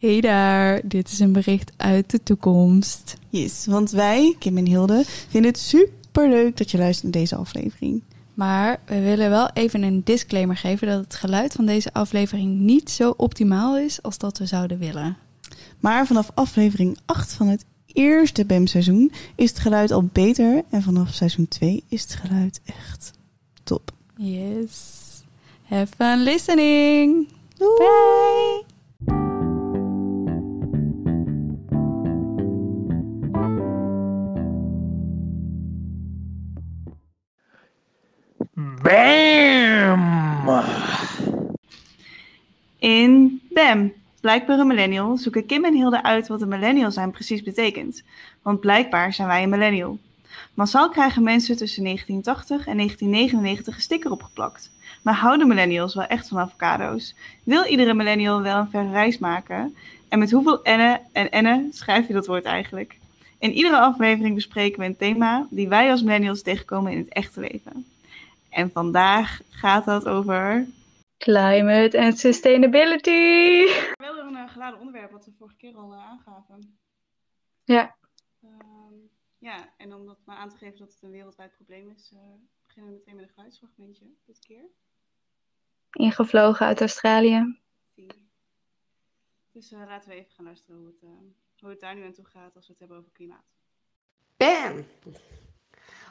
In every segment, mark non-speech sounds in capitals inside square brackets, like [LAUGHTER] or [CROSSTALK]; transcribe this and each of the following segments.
Hey daar, dit is een bericht uit de toekomst. Yes, want wij, Kim en Hilde, vinden het super leuk dat je luistert naar deze aflevering. Maar we willen wel even een disclaimer geven dat het geluid van deze aflevering niet zo optimaal is als dat we zouden willen. Maar vanaf aflevering 8 van het eerste BEM-seizoen is het geluid al beter. En vanaf seizoen 2 is het geluid echt top. Yes. Have fun listening. Doei! Bye. Bam! In BEM, Blijkbaar een Millennial, zoeken Kim en Hilde uit wat een millennial zijn precies betekent. Want blijkbaar zijn wij een millennial. Massaal krijgen mensen tussen 1980 en 1999 een sticker opgeplakt. Maar houden millennials wel echt van avocado's? Wil iedere millennial wel een verre reis maken? En met hoeveel en enne schrijf je dat woord eigenlijk? In iedere aflevering bespreken we een thema die wij als millennials tegenkomen in het echte leven. En vandaag gaat dat over Climate and sustainability. Wel een uh, geladen onderwerp wat we vorige keer al uh, aangaven. Ja. Ehm, ja, en om dat maar aan te geven dat het een wereldwijd probleem is, uh, beginnen we meteen met een geluidsfragmentje dit keer. Ingevlogen uit Australië. Dus laten we even gaan luisteren hoe het, hoe het daar nu aan toe gaat als we het hebben over klimaat. BAM!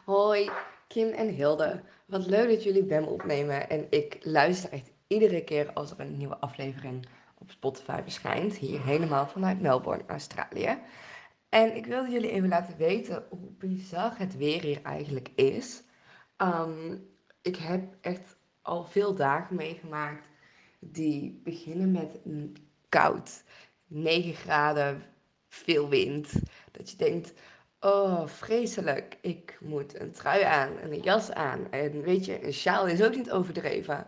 Hoi, Kim en Hilde. Wat leuk dat jullie BAM opnemen. En ik luister echt iedere keer als er een nieuwe aflevering op Spotify verschijnt. Hier helemaal vanuit Melbourne, Australië. En ik wilde jullie even laten weten hoe bizar het weer hier eigenlijk is. Um, ik heb echt al veel dagen meegemaakt die beginnen met koud, 9 graden, veel wind. Dat je denkt, oh vreselijk, ik moet een trui aan en een jas aan. En weet je, een sjaal is ook niet overdreven.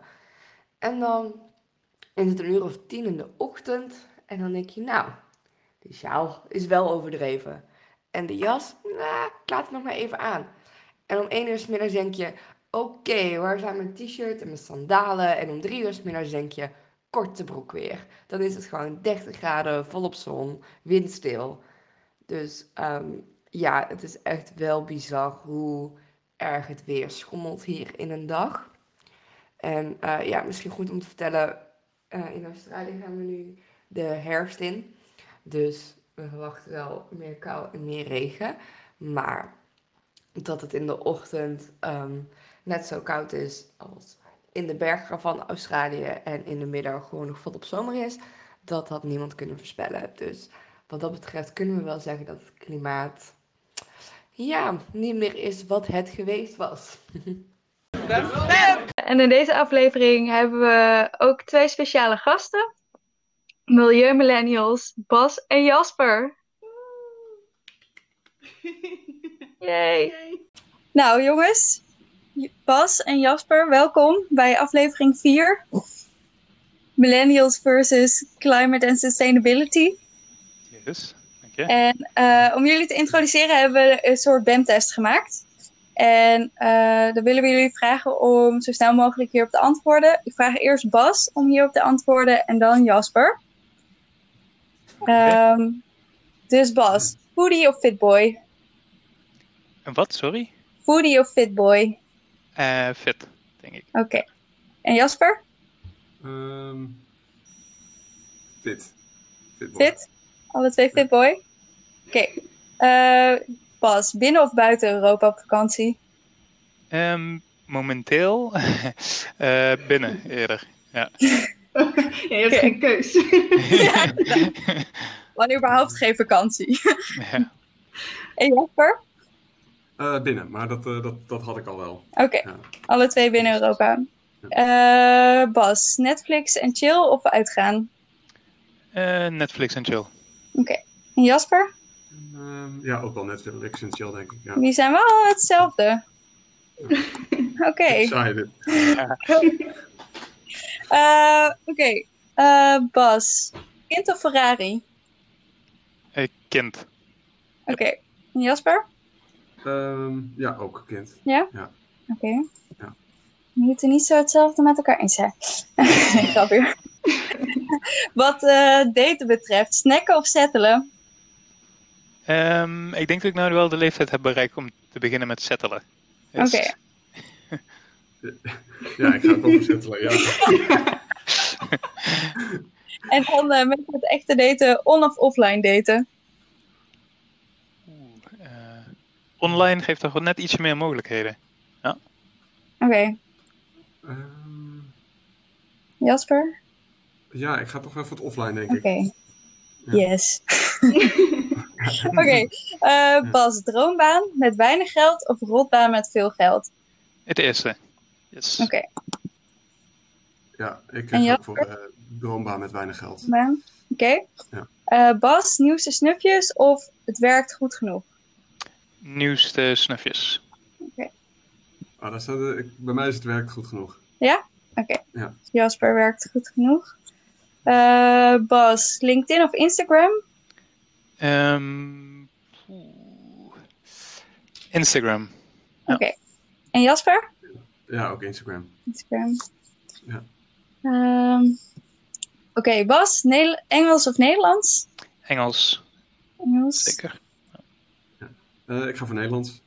En dan is het een uur of tien in de ochtend en dan denk je, nou, die sjaal is wel overdreven. En de jas, nou, ik laat het nog maar even aan. En om één uur s middags denk je, oké, waar zijn mijn t-shirt en mijn sandalen? En om drie uur s middags denk je, korte broek weer. Dan is het gewoon 30 graden, volop zon, windstil. Dus um, ja, het is echt wel bizar hoe erg het weer schommelt hier in een dag. En uh, ja, misschien goed om te vertellen, uh, in Australië gaan we nu de herfst in. Dus we verwachten wel meer kou en meer regen. Maar dat het in de ochtend um, net zo koud is als in de bergen van Australië en in de middag gewoon nog volop zomer is, dat had niemand kunnen voorspellen. Dus wat dat betreft kunnen we wel zeggen dat het klimaat ja, niet meer is wat het geweest was. [LAUGHS] En in deze aflevering hebben we ook twee speciale gasten. Milieumillennials Bas en Jasper. [LAUGHS] Yay. Nou jongens, Bas en Jasper, welkom bij aflevering 4. Millennials versus Climate and Sustainability. Yes, je. En uh, om jullie te introduceren hebben we een soort BEM-test gemaakt. En uh, dan willen we jullie vragen om zo snel mogelijk hierop te antwoorden. Ik vraag eerst Bas om hierop te antwoorden en dan Jasper. Okay. Um, dus Bas, foodie of fitboy? En wat, sorry? Foodie of fitboy? Uh, fit, denk ik. Oké. Okay. En Jasper? Um, fit. Fitboy. Fit? Alle twee fitboy? Oké. Okay. Uh, Bas, binnen of buiten Europa op vakantie? Um, momenteel uh, [LAUGHS] binnen eerder. Ja. [LAUGHS] ja, je hebt geen keus. [LAUGHS] ja, Wanneer überhaupt geen vakantie. ja. En Jasper? Uh, binnen, maar dat, uh, dat, dat had ik al wel. Oké, okay. ja. alle twee binnen Europa. Ja. Uh, Bas, Netflix en chill of uitgaan? Netflix en chill. Oké, okay. en Jasper? Um, ja, ook wel Netflix en chill, denk ik. Ja. Die zijn wel hetzelfde. Oké. Okay. [LAUGHS] Uh, Oké, uh, Bas. Kind of Ferrari? Uh, kind. Oké. Okay. Jasper? Um, ja, ook kind. Ja? Ja. Oké. Okay. Ja. We moeten niet zo hetzelfde met elkaar eens zijn. [LAUGHS] Grapje. [LAUGHS] Wat eh, daten betreft, snacken of settelen? Ehm, ik denk dat ik nou wel de leeftijd heb bereikt om te beginnen met settelen. Oké. Dus- [LAUGHS] Ja, ik ga het ook settelen, ja. [LAUGHS] En dan eh, met het echte daten, on- of offline daten? Oeh, eh, online geeft toch net iets meer mogelijkheden. Oké, Ehm, Jasper? Ja, ik ga toch voor het offline, denk Oké. ik. Ja. Yes. [LAUGHS] Oké, eh, Bas, droombaan met weinig geld of rotbaan met veel geld? Het eerste. Yes. Oké, Ja, ik jou? ook voor eh droombaan met weinig geld. Oké. Ja. Eh, Bas, nieuwste snufjes of het werkt goed genoeg? Nieuwste snufjes. Ah, daar staat, eh, ik- bij mij is het werk goed genoeg. Jasper werkt goed genoeg. Eh, Bas, LinkedIn of Instagram? Ehm. Instagram. Ja. Oké. En Jasper? Ja, ook Instagram. Instagram. Ja. Ehm, Oké, Bas, Engels of Nederlands? Engels. Engels. Zeker. Eh, ik ga voor Nederlands.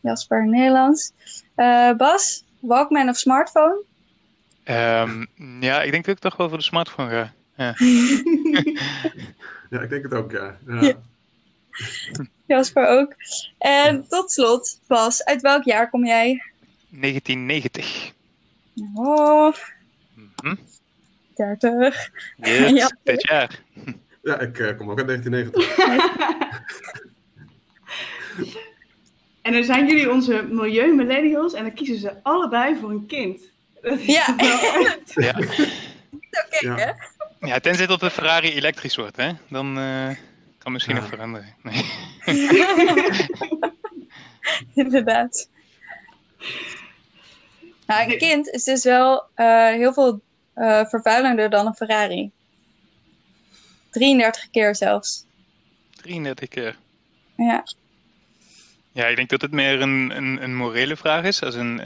Jasper, Nederlands. Eh, Bas, Walkman of smartphone? Ehm, ja, ik denk dat ik toch wel voor de smartphone ga. Ja. [LAUGHS] Ja, ik denk het ook, ja. ja. Ja. Jasper ook. En tot slot, Bas, uit welk jaar kom jij? 1990. Oh, Mhm. 30. Yes, Ja. dit jaar. Ja, ik eh, kom ook uit 1990. [LAUGHS] En dan zijn jullie onze milieu-millennials en dan kiezen ze allebei voor een kind. Ja. Ja. Oké, Ja. hè? ja, tenzij dat de Ferrari elektrisch wordt, hè? Dan eh, kan misschien Ja. nog veranderen. Nee. [LAUGHS] Inderdaad. Nou, een kind is dus wel eh, heel veel eh, vervuilender dan een Ferrari. 33 keer zelfs. 33 keer. Ja. Ja, ik denk dat het meer een, een, een morele vraag is. Als een,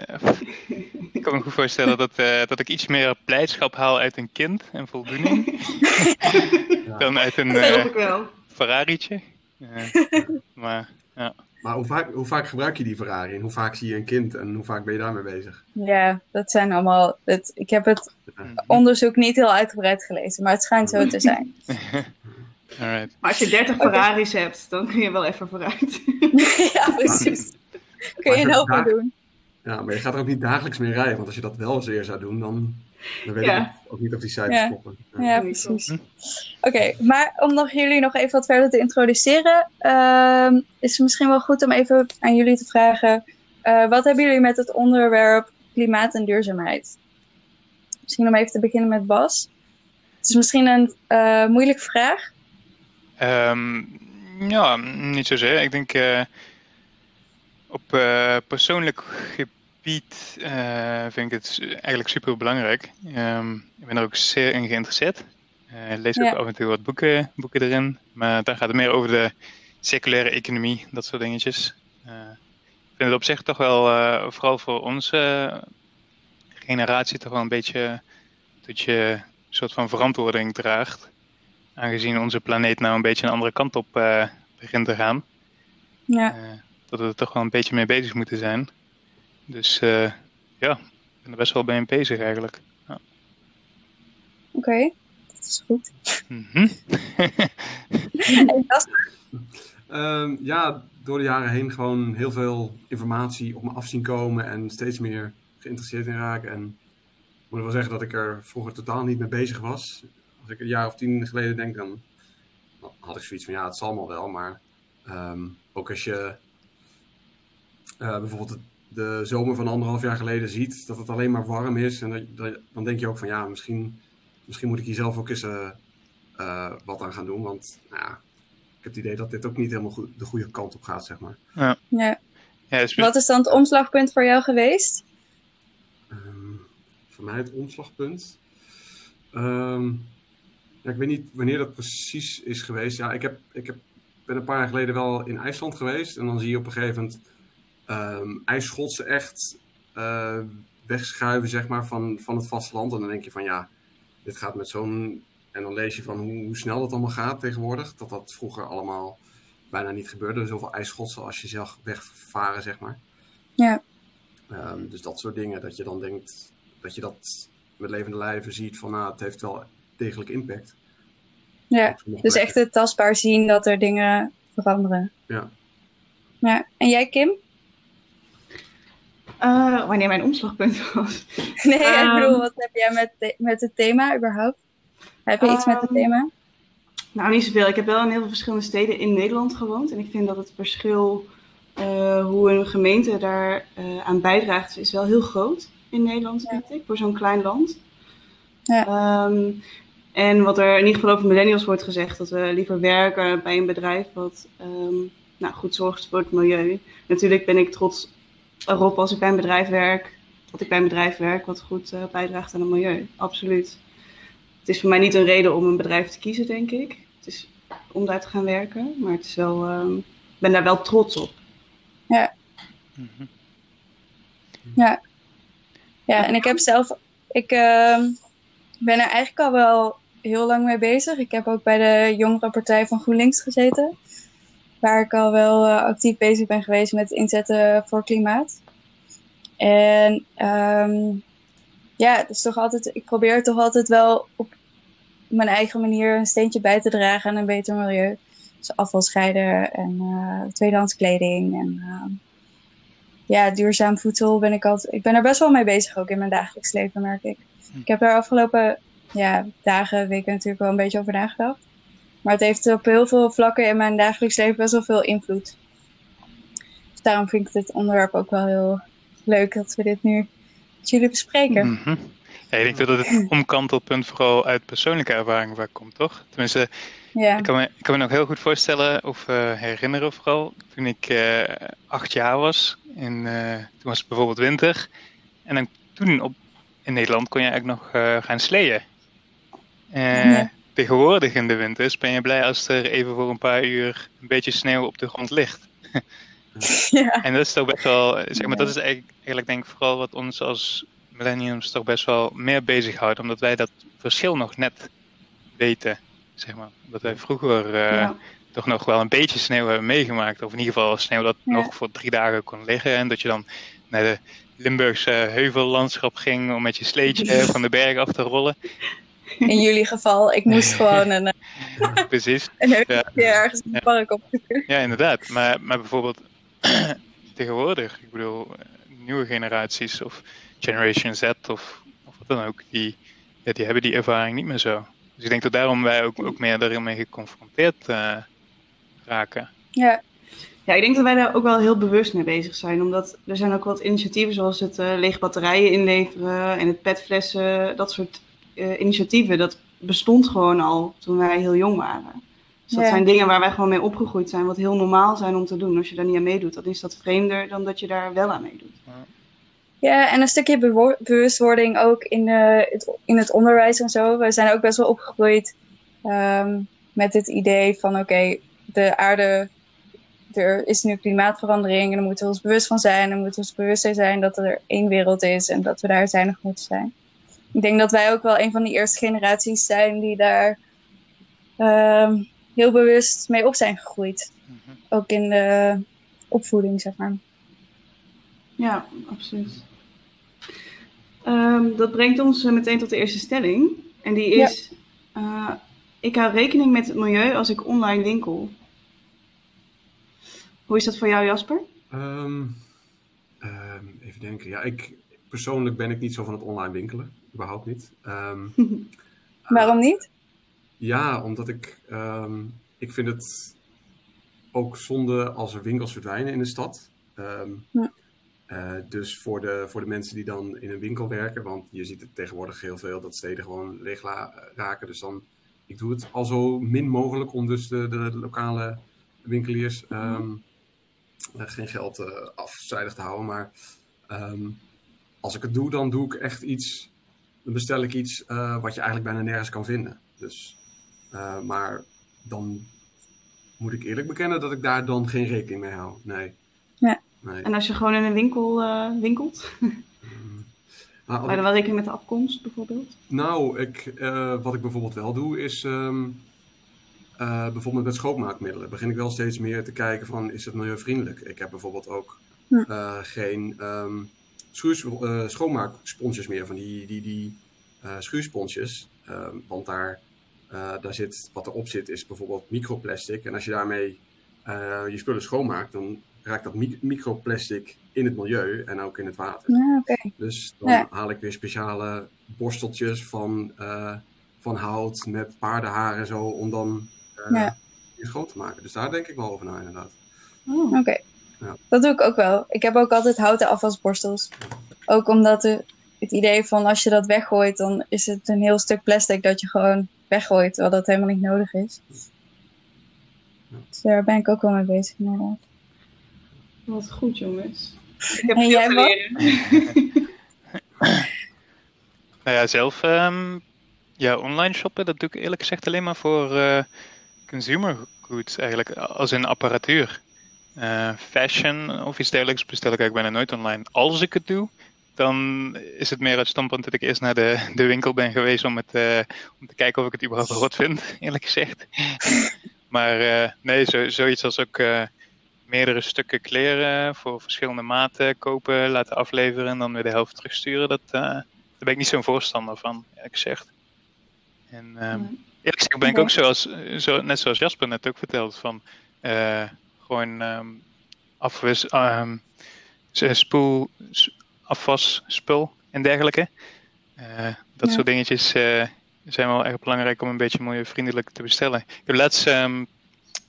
ik kan me goed voorstellen dat, eh, dat ik iets meer blijdschap haal uit een kind en voldoening. [LAUGHS] dan uit een wel. Ferrari'tje. Eh, [LAUGHS] maar Maar hoe vaak, hoe vaak gebruik je die Ferrari? En hoe vaak zie je een kind? En hoe vaak ben je daarmee bezig? Ja, dat zijn allemaal. Het, ik heb het mhm. onderzoek niet heel uitgebreid gelezen, maar het schijnt zo te zijn. [LAUGHS] alright. Maar als je 30 Ferraris hebt, dan kun je wel even vooruit. ja, precies. Kun je een hoop doen. Ja, maar je gaat er ook niet dagelijks mee rijden. Want als je dat wel zeer zou doen, dan, dan weet Ja. ik ook- niet of die cijfers Ja. kloppen. Ja. Precies. Oké, maar om nog jullie nog even wat verder te introduceren, ehm, is het misschien wel goed om even aan jullie te vragen: eh, wat hebben jullie met het onderwerp klimaat en duurzaamheid? Misschien om even te beginnen met Bas. Het is misschien een eh, moeilijke vraag. Ehm, ja, niet zozeer. Ik denk eh, op eh, persoonlijk gebied eh, vind ik het eigenlijk super belangrijk. Ehm, ik ben er ook zeer in geïnteresseerd. Eh, lees ook Ja. af en toe wat boeken, boeken erin. Maar daar gaat het meer over de circulaire economie, dat soort dingetjes. Ik vind het op zich toch wel, vooral voor onze generatie, toch wel een beetje dat je een soort van verantwoording draagt aangezien onze planeet nou een beetje een andere kant op begint te gaan, Ja, dat we er toch wel een beetje mee bezig moeten zijn. Dus eh, ja, ik ben er best wel bij bezig eigenlijk. oké. Dat is goed. Mhm. [LAUGHS] En Jasper? Ehm, ja, door de jaren heen gewoon heel veel informatie op me af zien komen en steeds meer geïnteresseerd in raken. En ik moet wel zeggen dat ik er vroeger totaal niet mee bezig was. Als ik een jaar of tien geleden denk, dan dan had ik zoiets van ja, het zal allemaal wel. Maar ehm, ook als je eh, bijvoorbeeld de zomer van anderhalf jaar geleden ziet, dat het alleen maar warm is. En dat, dat- dan denk je ook van ja, misschien, misschien moet ik hier zelf ook eens eh, eh, wat aan gaan doen. Want nou ja, ik heb het idee dat dit ook niet helemaal goed, de goede kant op gaat, zeg maar. Ja. ja, dus, Wat is dan het omslagpunt voor jou geweest? Ehm, voor mij het omslagpunt. Ehm, ja, ik weet niet wanneer dat precies is geweest. Ja, ik, heb, ik heb, ben een paar jaar geleden wel in IJsland geweest. En dan zie je op een gegeven moment ehm ijsschotsen echt eh, wegschuiven zeg maar, van, van het vasteland. En dan denk je van ja, dit gaat met zo'n. En dan lees je van hoe, hoe, snel dat allemaal gaat tegenwoordig. Dat dat vroeger allemaal bijna niet gebeurde. Zoveel ijsschotsen als je zag wegvaren, zeg maar. Ja. Um, dus dat soort dingen, dat je dan denkt dat je dat met levende lijven ziet van nou, het heeft wel degelijk impact. Ja, dus echt het tastbaar zien dat er dingen veranderen. Ja. ja. En jij, Kim? Uh, wanneer mijn omslagpunt was. [LAUGHS] nee, um, ik bedoel, wat heb jij met, met het thema überhaupt? Heb je um, iets met het thema? Nou, niet zoveel. Ik heb wel in heel veel verschillende steden in Nederland gewoond. En ik vind dat het verschil uh, hoe een gemeente daar uh, aan bijdraagt, is wel heel groot in Nederland, vind ja. ik, voor zo'n klein land. Ja. Um, en wat er in ieder geval over millennials wordt gezegd, dat we liever werken bij een bedrijf wat nou, goed zorgt voor het milieu. Natuurlijk ben ik trots erop als ik bij een bedrijf werk, dat ik bij een bedrijf werk wat goed uh, bijdraagt aan het milieu. Absoluut. Het is voor mij niet een reden om een bedrijf te kiezen, denk ik. Het is om daar te gaan werken, maar het is wel, um, ik ben daar wel trots op. Ja. Mm -hmm. Ja. Ja, en ik heb zelf, ik uh, ben er eigenlijk al wel heel lang mee bezig. Ik heb ook bij de jongerenpartij van GroenLinks gezeten. Waar ik al wel uh, actief bezig ben geweest met inzetten voor klimaat. En um, ja, het is toch altijd, ik probeer toch altijd wel op mijn eigen manier een steentje bij te dragen aan een beter milieu. Dus afval scheiden en uh, tweedehands kleding en uh, ja, duurzaam voedsel ben ik altijd. Ik ben er best wel mee bezig ook in mijn dagelijks leven, merk ik. Ik heb daar afgelopen ja, dagen, weken natuurlijk wel een beetje over nagedacht. Maar het heeft op heel veel vlakken in mijn dagelijks leven best wel veel invloed. Dus daarom vind ik dit onderwerp ook wel heel leuk dat we dit nu met jullie bespreken. Mm -hmm. ja, ik denk dat het [CLEARS THROAT] omkantelpunt vooral uit persoonlijke ervaring vaak komt, toch? Tenminste, ja. ik, kan me, ik kan me nog heel goed voorstellen of uh, herinneren vooral toen ik uh, acht jaar was. En uh, toen was het bijvoorbeeld winter. En dan toen op, in Nederland kon je eigenlijk nog gaan sleeën. ja. Tegenwoordig in de winters ben je blij als er even voor een paar uur een beetje sneeuw op de grond ligt. [LAUGHS] ja. En dat is toch best wel, zeg maar, dat is eigenlijk, eigenlijk denk ik vooral wat ons als millenniums toch best wel meer bezighoudt, omdat wij dat verschil nog net weten, zeg maar. Dat wij vroeger uh, ja. toch nog wel een beetje sneeuw hebben meegemaakt, of in ieder geval sneeuw dat Ja. nog voor drie dagen kon liggen en dat je dan naar de Limburgse heuvellandschap ging om met je sleetje [LAUGHS] van de berg af te rollen. In jullie geval, ik moest gewoon een, eh, Precies. [LAUGHS] een heuveltje Ja. ergens in het park opzoeken. Ja, inderdaad. Maar, maar bijvoorbeeld [CLEARS THROAT] tegenwoordig, ik bedoel, eh, nieuwe generaties of Generation Z of, of wat dan ook, die, ja, die hebben die ervaring niet meer zo. Dus ik denk dat daarom wij ook, ook meer daarmee geconfronteerd uh, raken. Ja, Ja, ik denk dat wij daar ook wel heel bewust mee bezig zijn. Omdat er zijn ook wat initiatieven zoals het uh, lege batterijen inleveren en het petflessen. Dat soort uh, initiatieven, dat bestond gewoon al toen wij heel jong waren. Dus dat Ja. zijn dingen waar wij gewoon mee opgegroeid zijn, wat heel normaal zijn om te doen. Als je daar niet aan meedoet, dan is dat vreemder dan dat je daar wel aan meedoet. Ja, en een stukje bewustwording ook in, de, het, in het onderwijs en zo. We zijn ook best wel opgegroeid ehm, met het idee van oké, de aarde, er is nu klimaatverandering en daar moeten we ons bewust van zijn. En moeten we ons bewust zijn dat er één wereld is en dat we daar zuinig moeten zijn. Ik denk dat wij ook wel een van die eerste generaties zijn die daar ehm, heel bewust mee op zijn gegroeid. Mhm. Ook in de opvoeding, zeg maar. Ja, absoluut. Ehm, dat brengt ons eh, meteen tot de eerste stelling. En die is: eh, Ik hou rekening met het milieu als ik online winkel. Hoe is dat voor jou, Jasper? Ehm, ehm, even denken. Ja, ik, persoonlijk ben ik niet zo van het online winkelen. Überhaupt niet. Ehm, [LAUGHS] Waarom niet? ja, omdat ik... ehm, ik vind het ook zonde als er winkels verdwijnen in de stad. Ehm, Ja. eh, dus voor de, voor de mensen die dan in een winkel werken, want je ziet het tegenwoordig heel veel dat steden gewoon leeg raken. Dus dan, ik doe het al zo min mogelijk om dus de, de, de lokale winkeliers ehm, eh, geen geld eh, afzijdig te houden. Maar als ik het doe, dan doe ik echt iets, dan bestel ik iets eh, wat je eigenlijk bijna nergens kan vinden. Dus, eh, maar dan moet ik eerlijk bekennen dat ik daar dan geen rekening mee hou. Nee. Ja. Nee. En als je gewoon in een winkel eh, winkelt? [LAUGHS] Maar Hou je dan wel rekening met de afkomst bijvoorbeeld? Nou, ik, wat ik bijvoorbeeld wel doe, is ehm, eh, bijvoorbeeld met schoonmaakmiddelen. Begin ik wel steeds meer te kijken van, is het milieuvriendelijk? Ik heb bijvoorbeeld ook Hm. geen ehm schuursp- eh, schoonmaaksponsjes meer, van die, die, die eh, schuursponsjes. Ehm, want daar, eh, daar zit, wat erop zit, is bijvoorbeeld microplastic. En als je daarmee eh, je spullen schoonmaakt, dan raakt dat mi- microplastic in het milieu en ook in het water. Ja, oké. Dus dan Ja. haal ik weer speciale borsteltjes van, eh, van hout met paardenhaar en zo om dan eh Ja. weer schoon te maken. Dus daar denk ik wel over na inderdaad. Oh. Oké. Ja. Dat doe ik ook wel. Ik heb ook altijd houten afwasborstels. Ook omdat de, het idee van als je dat weggooit, dan is het een heel stuk plastic dat je gewoon weggooit, terwijl dat helemaal niet nodig is. Dus daar ben ik ook wel mee bezig inderdaad. Wat goed, jongens. Ik [LAUGHS] heb En veel leren. [LAUGHS] Nou ja, zelf ehm, ja, online shoppen, dat doe ik eerlijk gezegd alleen maar voor eh, consumer goods eigenlijk, als in apparatuur. Eh, fashion of iets dergelijks bestel ik eigenlijk bijna nooit online. Als ik het doe, dan is het meer uit standpunt dat ik eerst naar de, de winkel ben geweest om, het, eh, om te kijken of ik het überhaupt rot vind, [LAUGHS] eerlijk gezegd. maar eh, nee, zo, zoiets als ook meerdere stukken kleren voor verschillende maten kopen, laten afleveren en dan weer de helft terugsturen, dat, daar ben ik niet zo'n voorstander van, eerlijk gezegd. En ehm, eerlijk gezegd ben ik ook zoals, zo, net zoals Jasper net ook verteld, van gewoon ehm afwis, spoel, afwasspul en dergelijke. Eh, dat Ja. soort dingetjes eh, zijn wel erg belangrijk om een beetje milieuvriendelijk te bestellen. Ik heb laatst ehm,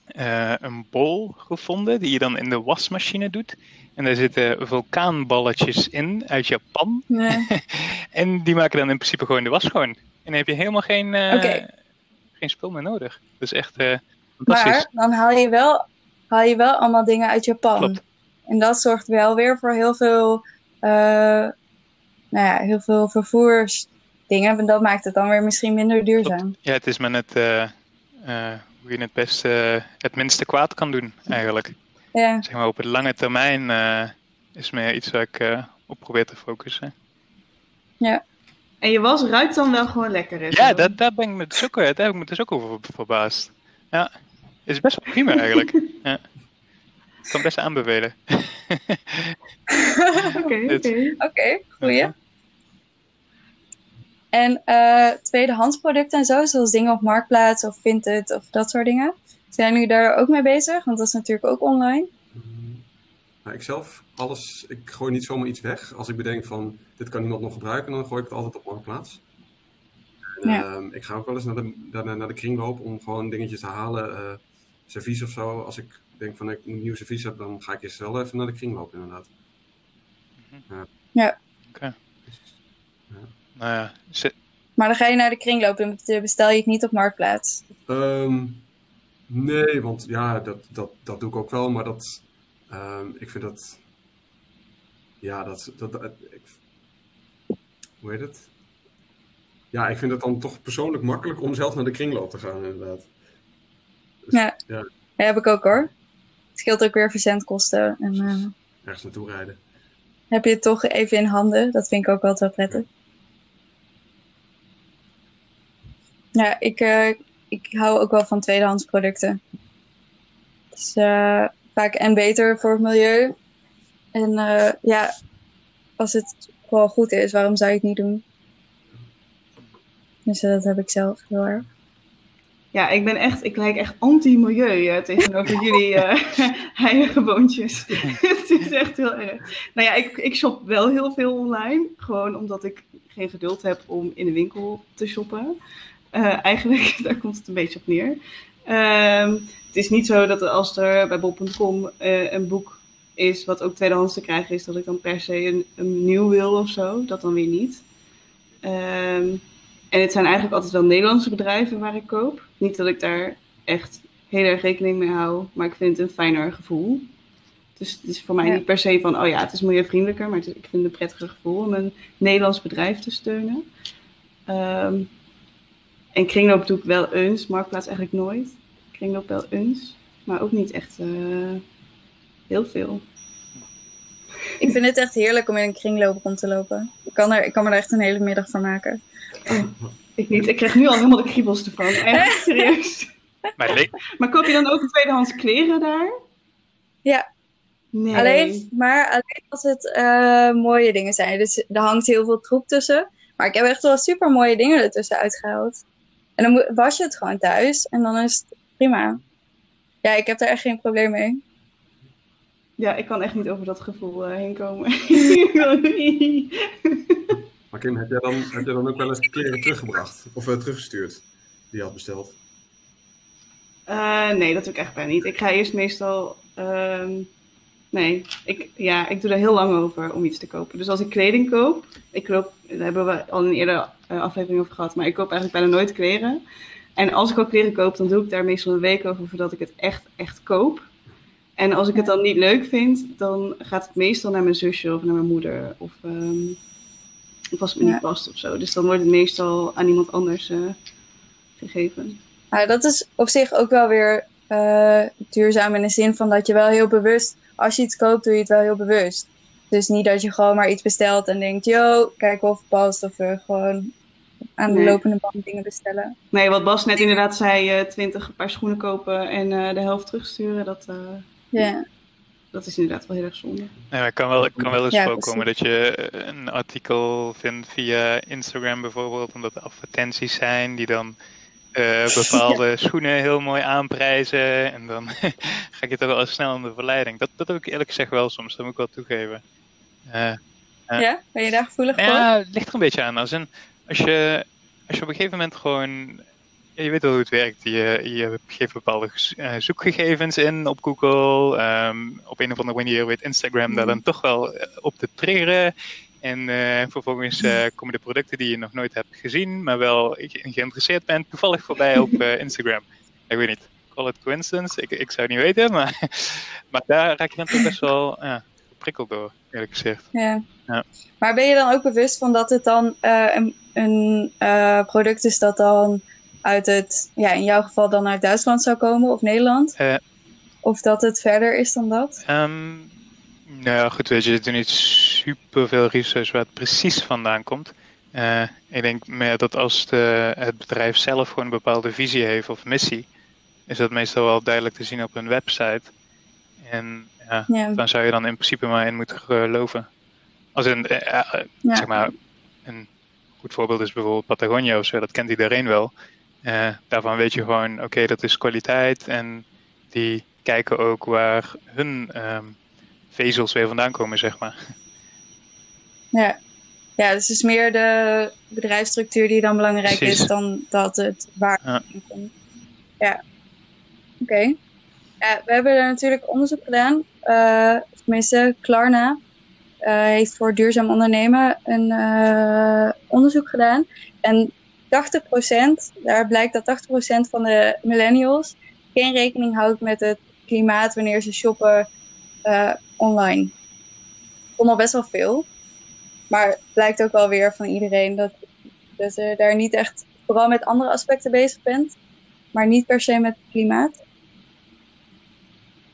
eh, een bol gevonden die je dan in de wasmachine doet. En daar zitten vulkaanballetjes in uit Japan. Ja. [LAUGHS] En die maken dan in principe gewoon de was schoon. En dan heb je helemaal geen, geen spul meer nodig. Dat is echt fantastisch. Maar dan haal je, wel, haal je wel allemaal dingen uit Japan. Klopt. En dat zorgt wel weer voor heel veel, eh, nou ja, heel veel vervoersdingen. En dat maakt het dan weer misschien minder duurzaam. Ja, het is maar net eh, eh, hoe je het best eh, het minste kwaad kan doen, eigenlijk. Ja, Zeg maar op het lange termijn eh, is meer iets waar ik eh, op probeer te focussen. En je was ruikt dan wel gewoon lekker. hè, Ja, dat, daar ben ik me dus ook, daar heb ik me dus ook over verbaasd. Ja, is best wel prima eigenlijk. [LAUGHS] ja. Ik kan best aanbevelen. [LAUGHS] Oké, oké. goeie. En eh tweedehands producten en zo, zoals dingen op Marktplaats of Vinted of dat soort dingen. Zijn jullie daar ook mee bezig? Want dat is natuurlijk ook online. Mm. Nou, ik zelf, alles, ik gooi niet zomaar iets weg. Als ik bedenk van, dit kan iemand nog gebruiken, dan gooi ik het altijd op Marktplaats. En, Ja. ehm, ik ga ook wel eens naar de, naar, naar de kringloop om gewoon dingetjes te halen. eh servies of zo. Als ik denk van, ik moet een nieuw servies hebben, dan ga ik eerst wel even naar de kringloop inderdaad. Nou ja, ze- Maar dan ga je naar de kringloop en bestel je het niet op Marktplaats. Ehm, nee, want ja, dat, dat, dat doe ik ook wel, maar dat, ehm, ik vind dat, ja, dat, dat, dat- ik, hoe heet het? Ja, ik vind het dan toch persoonlijk makkelijk om zelf naar de kringloop te gaan, inderdaad. Dus, Ja. Ja, Dat heb ik ook hoor. Het scheelt ook weer verzendkosten. En eh, ergens naartoe rijden. heb je het toch even in handen. Dat vind ik ook altijd wel prettig. Ja, ik, eh, ik hou ook wel van tweedehands producten. Is eh, vaak en beter voor het milieu. En ja, als het gewoon goed is, waarom zou je het niet doen? Dus dat heb ik zelf heel erg. Ja, ik ben echt, ik lijk echt anti-milieu eh, tegenover [LAUGHS] jullie eh [LAUGHS] heiligewoontjes. [LAUGHS] het is echt heel erg. Nou ja, ik, ik shop wel heel veel online. Gewoon omdat ik geen geduld heb om in de winkel te shoppen. Eh, eigenlijk, daar komt het een beetje op neer. Ehm, het is niet zo dat als er bij bol.com een boek is wat ook tweedehands te krijgen is, dat ik dan per se een, een nieuw wil of zo. Dat dan weer niet. Ehm, en het zijn eigenlijk altijd wel Nederlandse bedrijven waar ik koop. Niet dat ik daar echt heel erg rekening mee hou, maar ik vind het een fijner gevoel. Dus het is voor mij Ja. niet per se van, oh ja, het is milieuvriendelijker, maar is- ik vind het een prettiger gevoel om een Nederlands bedrijf te steunen. Ehm, en kringloop doe ik wel eens, marktplaats eigenlijk nooit. Kringloop wel eens, maar ook niet echt eh, heel veel. Ik vind het echt heerlijk om in een kringloop rond te lopen. Ik kan, er, ik kan me er echt een hele middag van maken. [LAUGHS] Ik niet. Ik krijg nu al helemaal de kriebels ervan. Echt [LAUGHS] serieus. Maar Maar koop je dan ook tweedehands kleren daar? Ja. Nee. Alleen, maar alleen als het eh, mooie dingen zijn. Dus er hangt heel veel troep tussen. Maar ik heb echt wel super mooie dingen ertussen uitgehaald. En dan moet- was je het gewoon thuis. En dan is het prima. Ja, ik heb daar echt geen probleem mee. Ja, ik kan echt niet over dat gevoel eh, heen komen. [LAUGHS] Maar Kim, heb jij dan, heb jij dan ook wel eens kleren teruggebracht? Of eh, teruggestuurd? Die je had besteld? Eh, nee, dat doe ik echt bijna niet. Ik ga eerst meestal. ehm, nee, ik, ja, ik doe er heel lang over om iets te kopen. Dus als ik kleding koop, ik koop, daar hebben we al in een eerdere eh, aflevering over gehad, maar ik koop eigenlijk bijna nooit kleren. En als ik al kleren koop, dan doe ik daar meestal een week over voordat ik het echt, echt koop. En als ik het dan niet leuk vind, dan gaat het meestal naar mijn zusje of naar mijn moeder. Of, ehm, of als het me Ja. niet past of zo. Dus dan wordt het meestal aan iemand anders eh, gegeven. Maar dat is op zich ook wel weer eh, duurzaam in de zin van dat je wel heel bewust, als je iets koopt, doe je het wel heel bewust. Dus niet dat je gewoon maar iets bestelt en denkt, yo, kijk of het past. Of we gewoon aan de Nee. lopende band dingen bestellen. Nee, wat Bas net inderdaad zei, eh 20 paar schoenen kopen en de helft terugsturen, dat, Ja, dat is inderdaad wel heel erg zonde. Nee, maar het kan wel, het kan wel eens Ja, voorkomen dat je eh, een artikel vindt via Instagram bijvoorbeeld, omdat er advertenties zijn die dan eh, [LAUGHS] bepaalde schoenen heel mooi aanprijzen. En dan [LAUGHS] ga je toch wel snel in de verleiding. Dat, dat heb ik eerlijk gezegd wel soms, dat moet ik wel toegeven. Eh, Ja. ja? ben je daar gevoelig voor? ja, het ligt er een beetje aan. Als, in, als, je, als je op een gegeven moment gewoon. Je weet wel hoe het werkt. Je, je geeft bepaalde eh, zoekgegevens in op Google. ehm, op een of andere manier weet Instagram daar dan toch wel eh, op te triggeren. En eh, vervolgens eh, komen de producten die je nog nooit hebt gezien, maar wel ge- geïnteresseerd bent, toevallig voorbij op Instagram. Ik weet niet, call it coincidence. Ik, ik zou het niet weten, maar, [LAUGHS] maar daar raak je dan toch best wel geprikkeld door, eerlijk gezegd. Ja. Ja. Maar ben je dan ook bewust van dat het dan een, een product is dat dan uit het, ja, in jouw geval dan uit Duitsland zou komen of Nederland? Eh. Of dat het verder is dan dat? Ehm, nou ja, goed, weet je, er is niet super veel research waar het precies vandaan komt. Eh, ik denk meer dat als de, het bedrijf zelf gewoon een bepaalde visie heeft of missie, is dat meestal wel duidelijk te zien op hun website. En ja, Ja, dan zou je dan in principe maar in moeten geloven. Als een, eh, Ja. zeg maar, een goed voorbeeld is bijvoorbeeld Patagonia of zo, dat kent iedereen wel. Eh, daarvan weet je gewoon, oké, dat is kwaliteit en die kijken ook waar hun ehm, vezels weer vandaan komen, zeg maar. ja. ja, dus het is meer de bedrijfsstructuur die dan belangrijk Precies. is dan dat het waar Ja. komt. Ja, oké. Ja, we hebben er natuurlijk onderzoek gedaan. eh tenminste, Klarna eh, heeft voor duurzaam ondernemen een onderzoek gedaan. En 80%, daar blijkt dat 80% van de millennials geen rekening houdt met het klimaat wanneer ze shoppen eh, online. Vond al best wel veel. Maar het blijkt ook wel weer van iedereen dat, dat je daar niet echt vooral met andere aspecten bezig bent, maar niet per se met het klimaat.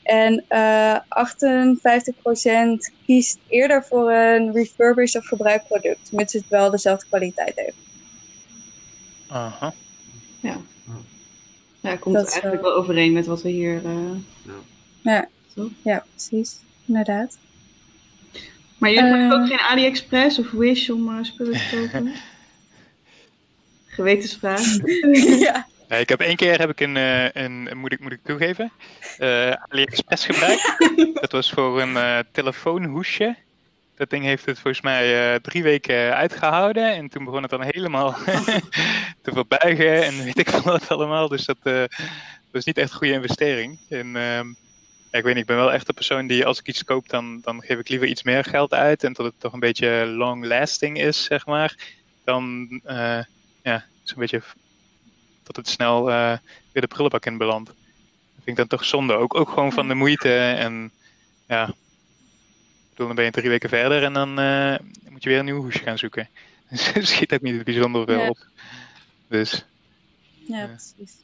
En eh 58% kiest eerder voor een refurbished of gebruikt product, mits het wel dezelfde kwaliteit heeft. Aha. Ja, komt Dat eigenlijk wel- wel overeen met wat we hier. eh, Ja. Toch? Ja, precies. Inderdaad. Maar jullie Eh. maken ook geen AliExpress of Wish om eh, spullen te kopen? [LAUGHS] Gewetensvraag. [LAUGHS] ja. Ja, ik heb één keer heb ik een, eh, een moet, ik, moet ik toegeven, eh, AliExpress gebruikt. [LAUGHS] dat was voor een eh, telefoonhoesje. Dat ding heeft het volgens mij eh, drie weken uitgehouden. En toen begon het dan helemaal [LAUGHS] te verbuigen en weet ik veel [LAUGHS] wat allemaal. Dus dat eh, was niet echt een goede investering. En, ehm, ik weet niet, ik ben wel echt de persoon die als ik iets koop, dan, dan geef ik liever iets meer geld uit. En dat het toch een beetje long lasting is, zeg maar. Dan eh, ja, zo'n beetje dat het snel weer de prullenbak in belandt. Dat vind ik dan toch zonde. Ook, ook gewoon van de moeite. En ja, bedoel, dan ben je drie weken verder en dan eh, moet je weer een nieuw hoesje gaan zoeken. [LAUGHS] Dus schiet ook niet bijzonder veel Ja. op. Dus ja, Ja. precies.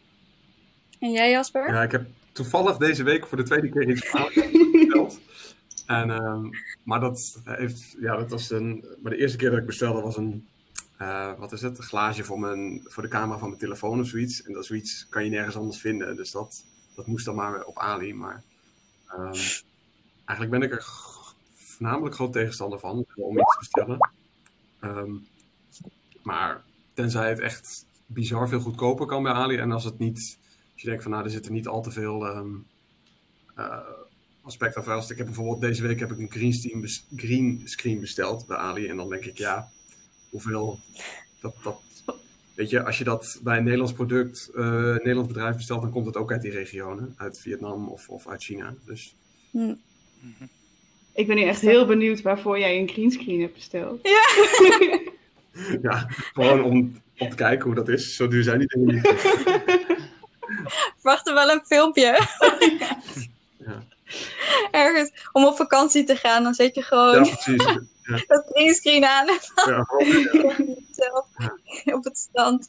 En jij Jasper? Ja, ik heb toevallig deze week voor de tweede keer iets [LAUGHS] besteld. En, ehm, maar dat heeft, ja, dat was een, maar de eerste keer dat ik bestelde was een, eh, wat is het, een glaasje voor, mijn, voor de camera van mijn telefoon of zoiets. En dat zoiets kan je nergens anders vinden. Dus dat, dat moest dan maar op Ali. Maar ehm, eigenlijk ben ik er voornamelijk groot tegenstander van om iets te bestellen. Ehm, maar tenzij het echt bizar veel goedkoper kan bij Ali. En als het niet, als je denkt van nou, er zitten niet al te veel ehm eh, aspecten aan vast. Ik heb bijvoorbeeld deze week heb ik een green, screen bes- green screen besteld bij Ali. En dan denk ik, ja, hoeveel dat, dat Weet je, als je dat bij een Nederlands product, eh, een Nederlands bedrijf bestelt, dan komt het ook uit die regionen. Uit Vietnam of, of uit China. Dus Hm. Ik ben nu echt heel benieuwd waarvoor jij een greenscreen hebt besteld. ja, [LAUGHS] gewoon om, om te kijken hoe dat is. Zo duur zijn die dingen niet. [LAUGHS] Verwacht er wel een filmpje. [LAUGHS] Ja. Ergens om op vakantie te gaan, dan zet je gewoon Ja, precies. dat greenscreen aan en Ja, op het strand.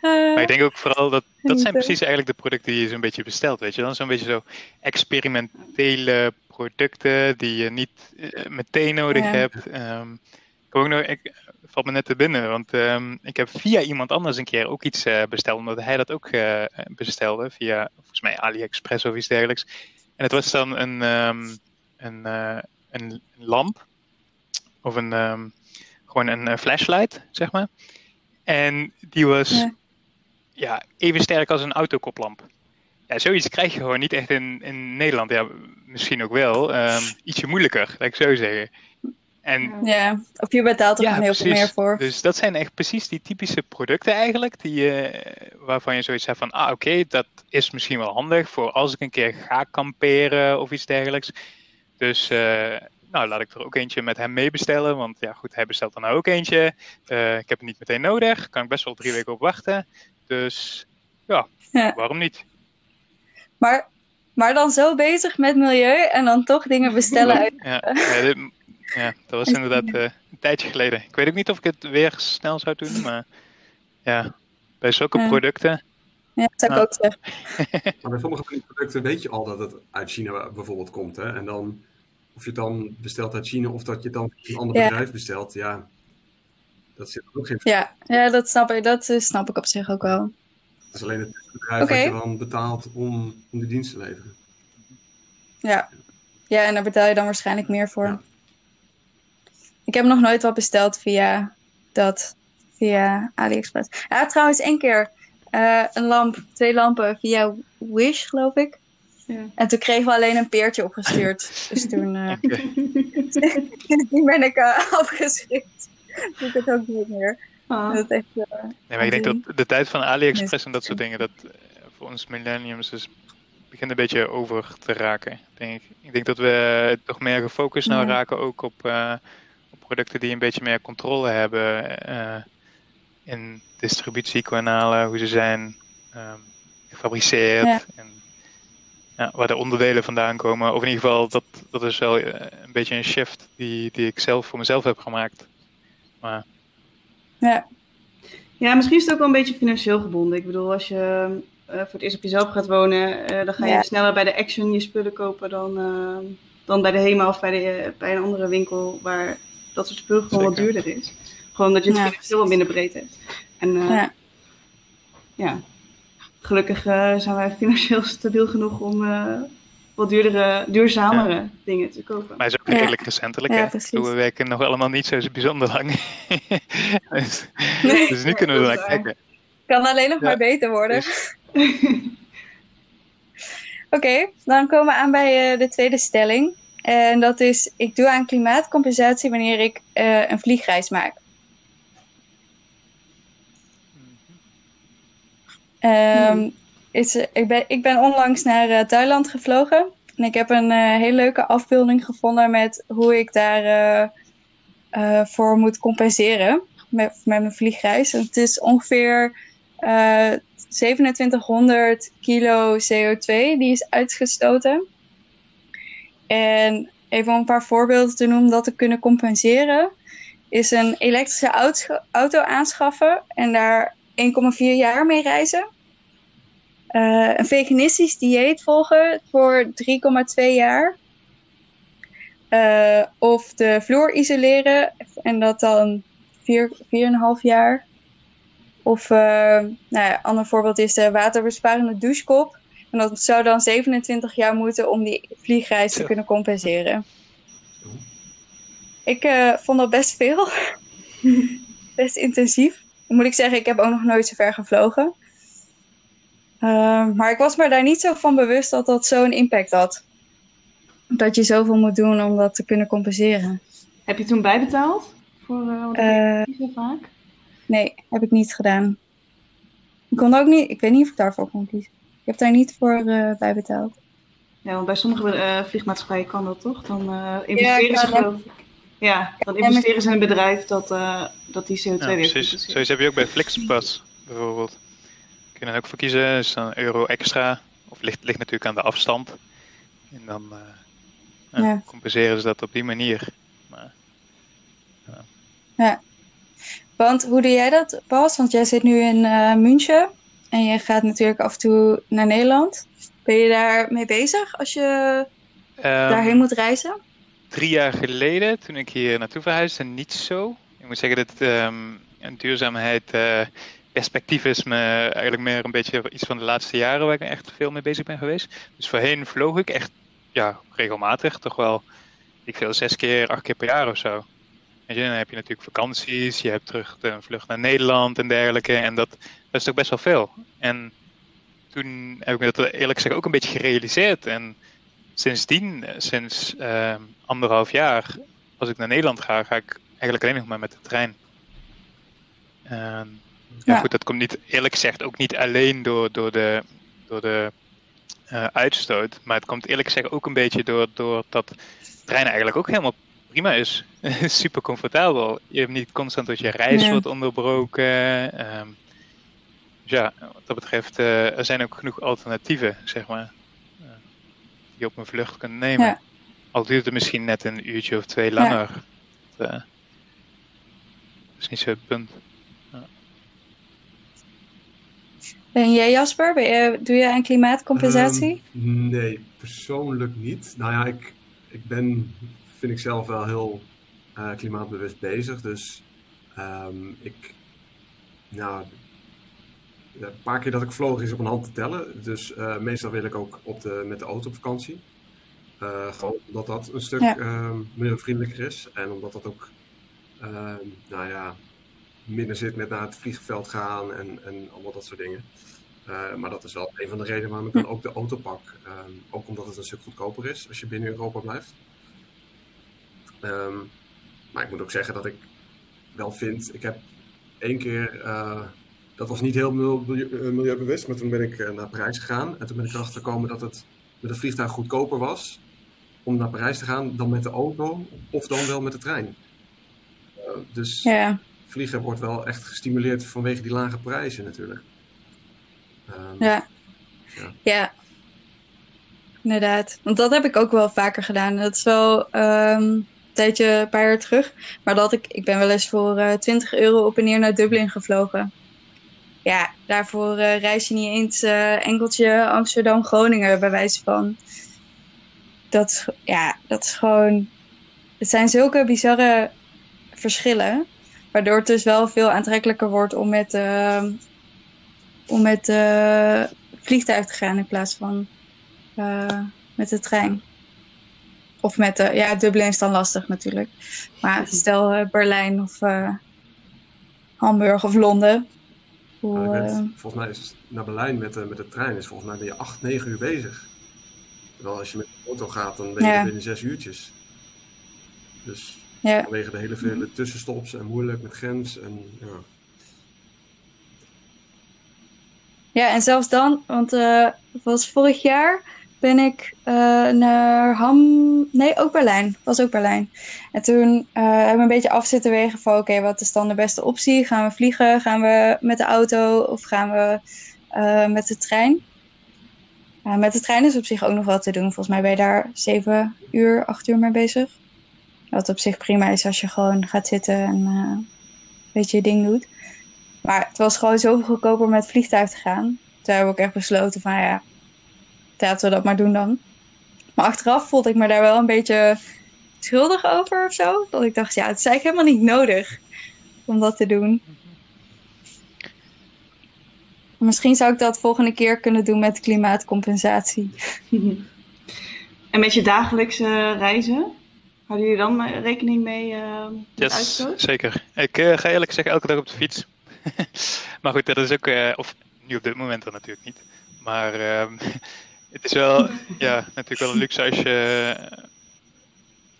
Maar Eh, ik denk ook vooral dat dat zijn Niet, precies eigenlijk de producten die je zo'n beetje bestelt, weet je dan? Zo'n beetje zo experimentele producten die je niet eh, meteen nodig Ja. hebt. Ehm, ik ook nog, ik, valt me net te binnen, want ehm, ik heb via iemand anders een keer ook iets eh, besteld, omdat hij dat ook eh, bestelde via, volgens mij AliExpress of iets dergelijks. En het was dan een, ehm, een, een lamp, of een, gewoon een flashlight, zeg maar. En die was Ja. ja, even sterk als een autokoplamp. Ja, zoiets krijg je gewoon niet echt in, in Nederland. Ja, misschien ook wel. ehm, ietsje moeilijker, laat ik zo zeggen. En ja, of je betaalt er ja, heel veel meer voor. Dus dat zijn echt precies die typische producten eigenlijk, die, waarvan je zoiets hebt van, ah oké, dat is misschien wel handig voor als ik een keer ga kamperen of iets dergelijks. Dus eh, nou, laat ik er ook eentje met hem mee bestellen, want ja goed, hij bestelt dan ook eentje. Eh, ik heb het niet meteen nodig, kan ik best wel drie weken op wachten. Dus ja, Ja. waarom niet? Maar, maar dan zo bezig met milieu en dan toch dingen bestellen uit. Ja, ja, dit- ja dat was [LAUGHS] inderdaad eh, een tijdje geleden. Ik weet ook niet of ik het weer snel zou doen, maar ja, bij zulke Ja. producten. Ja, dat zou ik ook zeggen. [LAUGHS] Maar bij sommige van die producten weet je al dat het uit China bijvoorbeeld komt. Hè? En dan, of je het dan bestelt uit China of dat je het dan van een ander Ja. bedrijf bestelt, ja, dat zit ook geen Ja, ja dat, snap ik, dat eh, snap ik op zich ook wel. Het is alleen het bedrijf dat je dan betaalt om, om die dienst te leveren. Ja. ja, en daar betaal je dan waarschijnlijk meer voor. Ja. Ik heb nog nooit wat besteld via dat, via AliExpress. Ja, trouwens één keer eh, een lamp, twee lampen via Wish, geloof ik. Ja. En toen kregen we alleen een peertje opgestuurd. dus toen, eh, [LAUGHS] toen ben ik eh, afgeschrikt. Doe ik het ook niet meer. Ah. Dat is echt, eh, Nee, maar ik denk dat de tijd van AliExpress en dat soort dingen, dat eh, voor ons millenniums is, begint een beetje over te raken, denk ik. Ik denk dat we toch meer gefocust nou Ja. raken ook op, eh, op producten die een beetje meer controle hebben eh, in distributiekanalen, hoe ze zijn ehm, gefabriceerd Ja. en ja, waar de onderdelen vandaan komen. Of in ieder geval, dat, dat is wel eh, een beetje een shift die, die ik zelf voor mezelf heb gemaakt. Maar ja. Ja, misschien is het ook wel een beetje financieel gebonden. Ik bedoel, als je eh, voor het eerst op jezelf gaat wonen, eh, dan ga je Ja. sneller bij de Action je spullen kopen dan, eh, dan bij de HEMA of bij, de, bij een andere winkel waar dat soort spullen gewoon wat duurder is. Gewoon omdat je het Ja. financieel wat minder breed hebt. En eh, Ja. ja. gelukkig zijn wij financieel stabiel genoeg om eh, wat duurdere, duurzamere dingen te kopen. Maar het is ook Ja. redelijk recentelijk. Ja, hè? precies. We werken nog allemaal niet zo bijzonder lang. [LAUGHS] dus, Nee. dus nu kunnen we er naar kijken. Kan alleen nog Ja. maar beter worden. Dus, [LAUGHS] Oké, dan komen we aan bij eh, de tweede stelling. En dat is, ik doe aan klimaatcompensatie wanneer ik eh, een vliegreis maak. Ehm, is, ik, ben, ik ben onlangs naar eh, Thailand gevlogen. En ik heb een eh, hele leuke afbeelding gevonden met hoe ik daar eh, eh, voor moet compenseren met, met mijn vliegreis. Het is ongeveer eh 2700 kilo CO2 die is uitgestoten. En even om een paar voorbeelden te noemen dat te kunnen compenseren, is een elektrische auto aanschaffen en daar 1,4 jaar mee reizen. Eh, een veganistisch dieet volgen voor 3,2 jaar. Eh, of de vloer isoleren en dat dan vier, vier en een half jaar. Of, uh, nou ja, ander voorbeeld is de waterbesparende douchekop. En dat zou dan 27 jaar moeten om die vliegreis te kunnen compenseren. Ik uh, vond dat best veel. [LAUGHS] best intensief. Moet ik zeggen, ik heb ook nog nooit zo ver gevlogen. Uh, maar ik was me daar niet zo van bewust dat dat zo'n impact had. Dat je zoveel moet doen om dat te kunnen compenseren. Heb je toen bijbetaald? Voor, uh, niet zo vaak. Nee, heb ik niet gedaan. Ik kon ook niet, ik weet niet of ik daarvoor kon kiezen. Ik heb daar niet voor uh, bij betaald. Ja, want bij sommige uh, vliegmaatschappijen kan dat toch? Dan uh, investeren ja, ze geloof ik. Ja, dan investeren ze in een bedrijf dat, dat die CO2 ja, weer precies. Zoiets heb je ook bij Flixbus bijvoorbeeld. Je dan ook voor kiezen, is dan een euro extra. Of ligt, ligt natuurlijk aan de afstand. En dan ja. compenseren ze dat op die manier. Maar, ja. Want hoe doe jij dat, Bas? Want jij zit nu in uh, München en je gaat natuurlijk af en toe naar Nederland. Ben je daar mee bezig als je um, daarheen moet reizen? Drie jaar geleden, toen ik hier naartoe verhuisde, niet zo. Ik moet zeggen dat um, een duurzaamheid uh, perspectief is me eigenlijk meer een beetje iets van de laatste jaren waar ik echt veel mee bezig ben geweest. Dus voorheen vloog ik echt ja, regelmatig, toch wel, ik veel zes keer, acht keer per jaar of zo. Je, dan heb je natuurlijk vakanties, je hebt terug een vlucht naar Nederland en dergelijke. En dat, dat is toch best wel veel. En toen heb ik me dat eerlijk gezegd ook een beetje gerealiseerd. En sindsdien, sinds uh, anderhalf jaar, als ik naar Nederland ga, ga ik eigenlijk alleen nog maar met de trein. En, ja, goed, dat komt niet, eerlijk gezegd, ook niet alleen door, door de, door de uh, uitstoot. Maar het komt eerlijk gezegd ook een beetje door, door dat treinen eigenlijk ook helemaal prima is. [LAUGHS] Super comfortabel. Je hebt niet constant dat je reis wordt onderbroken. Um, dus ja, wat dat betreft, uh, er zijn ook genoeg alternatieven, zeg maar. Uh, die je op een vlucht kunt nemen. Ja. Al duurt het misschien net een uurtje of twee langer. Ja. Dat, is niet zo het punt. En jij Jasper, je, doe je aan klimaatcompensatie? Um, nee, persoonlijk niet. Nou ja, ik, ik ben vind ik zelf wel heel uh, klimaatbewust bezig. Dus um, ik, nou, een paar keer dat ik vloog is op een hand te tellen. Dus uh, meestal wil ik ook op de, met de auto op vakantie. Uh, gewoon omdat dat een stuk ja. um, milieuvriendelijker is. En omdat dat ook, nou ja, minder zit met naar het vliegveld gaan en, en allemaal dat soort dingen. Uh, maar dat is wel een van de redenen waarom ik dan ook de auto pak. Um, ook omdat het een stuk goedkoper is als je binnen Europa blijft. Um, maar ik moet ook zeggen dat ik wel vind, ik heb één keer, uh, dat was niet heel milieu, milieubewust, maar toen ben ik naar Parijs gegaan. En toen ben ik erachter gekomen dat het met een vliegtuig goedkoper was om naar Parijs te gaan dan met de auto of dan wel met de trein. Uh, dus ja. Vliegen wordt wel echt gestimuleerd vanwege die lage prijzen natuurlijk. Um, ja. ja. ja. Inderdaad. Want dat heb ik ook wel vaker gedaan. Dat is wel um, tijdje, een paar jaar terug. Maar dat ik, ik ben wel eens voor uh, 20 euro op en neer naar Dublin gevlogen. Ja, daarvoor uh, reis je niet eens uh, enkeltje Amsterdam-Groningen bij wijze van. Dat ja, dat is gewoon. Het zijn zulke bizarre verschillen. Waardoor het dus wel veel aantrekkelijker wordt om met, uh, om met uh, vliegtuig te gaan in plaats van uh, met de trein. Of met de, ja, Dublin is dan lastig natuurlijk. Maar stel uh, Berlijn of Hamburg of Londen. Hoe, nou, bent, volgens mij is naar Berlijn met, de, met de trein is volgens mij ben je 8, 9 uur bezig. Terwijl als je met de auto gaat, dan ben je ja. binnen 6 uurtjes. Dus ja. vanwege de hele vele tussenstops en moeilijk met grens. En, ja. ja, en zelfs dan, want uh, was vorig jaar ben ik uh, naar Ham. Nee, ook Berlijn. Was ook Berlijn. En toen uh, hebben we een beetje af zitten wegen van: oké, okay, wat is dan de beste optie? Gaan we vliegen? Gaan we met de auto? Of gaan we uh, met de trein? met de trein is op zich ook nog wat te doen. Volgens mij ben je daar zeven uur, acht uur mee bezig. Wat op zich prima is als je gewoon gaat zitten en een beetje je ding doet. Maar het was gewoon zoveel goedkoper met vliegtuig te gaan. Toen hebben we ook echt besloten van ja, laten we dat maar doen dan. Maar achteraf voelde ik me daar wel een beetje schuldig over of zo. Dat ik dacht, ja, het is eigenlijk helemaal niet nodig om dat te doen. Misschien zou ik dat volgende keer kunnen doen met klimaatcompensatie. [LAUGHS] En met je dagelijkse reizen? Houden jullie dan maar rekening mee eh met Yes, uitstoot? zeker. Ik eh, ga eerlijk zeggen elke dag op de fiets. [LAUGHS] maar goed, dat is ook, eh, of nu op dit moment dan natuurlijk niet. Maar ehm, [LAUGHS] het is wel, ja, natuurlijk wel een luxe als je eh,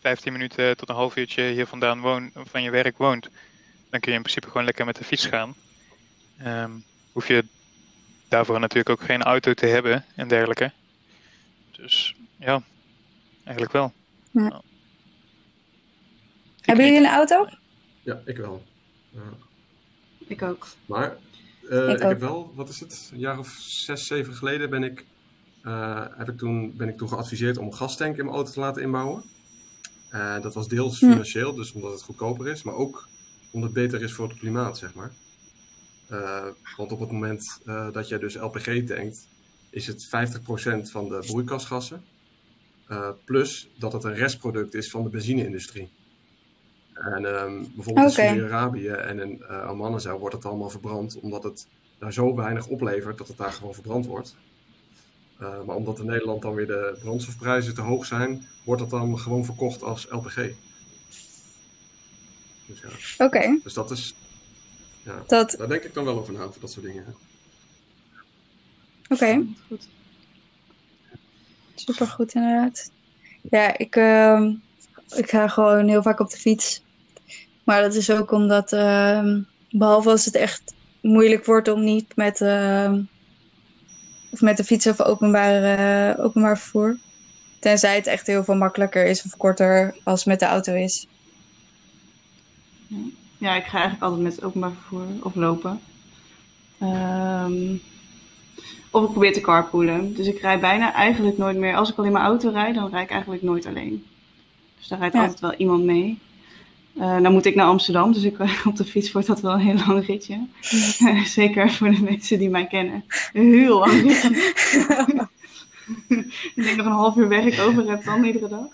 15 minuten tot een half uurtje hier vandaan woont, van je werk woont. Dan kun je in principe gewoon lekker met de fiets gaan. Ehm, hoef je daarvoor natuurlijk ook geen auto te hebben en dergelijke. Dus ja, eigenlijk wel. Ja. Ik Hebben jullie een auto? Ja, ik wel. Ja. Ik ook. Maar eh, Ik ik, ook. heb wel, wat is het, een jaar of zes, zeven geleden ben ik, eh, heb ik toen, ben ik toen geadviseerd om een gastank in mijn auto te laten inbouwen. Eh, dat was deels Hm. financieel, dus omdat het goedkoper is, maar ook omdat het beter is voor het klimaat, zeg maar. Eh, want op het moment eh, dat jij dus LPG tankt, is het 50% van de broeikasgassen. Eh, plus dat het een restproduct is van de benzine-industrie. En ehm, bijvoorbeeld in Saudi-Arabië en in uh, Oman en zo wordt het allemaal verbrand, omdat het daar zo weinig oplevert dat het daar gewoon verbrand wordt. Uh, maar omdat in Nederland dan weer de brandstofprijzen te hoog zijn, wordt dat dan gewoon verkocht als LPG. Dus, ja. Oké, dus dat is, ja, dat, daar denk ik dan wel over na, voor dat soort dingen. oké. Goed. Supergoed inderdaad. Ja, ik, ehm, ik ga gewoon heel vaak op de fiets. Maar dat is ook omdat, ehm, behalve als het echt moeilijk wordt om niet met, ehm, of met de fiets of openbaar, eh, openbaar vervoer. Tenzij het echt heel veel makkelijker is of korter als met de auto is. Ja, ik ga eigenlijk altijd met openbaar vervoer of lopen. Ehm, of ik probeer te carpoolen. Dus ik rijd bijna eigenlijk nooit meer. Als ik al in mijn auto rijd, dan rijd ik eigenlijk nooit alleen. Dus daar rijdt Ja. altijd wel iemand mee. Eh dan moet ik naar Amsterdam, dus ik, [LAUGHS] op de fiets wordt dat wel een heel lang ritje. [LAUGHS] Zeker voor de mensen die mij kennen. Heel lang ritje. [LAUGHS] ik denk nog een half uur werk over heb dan iedere dag.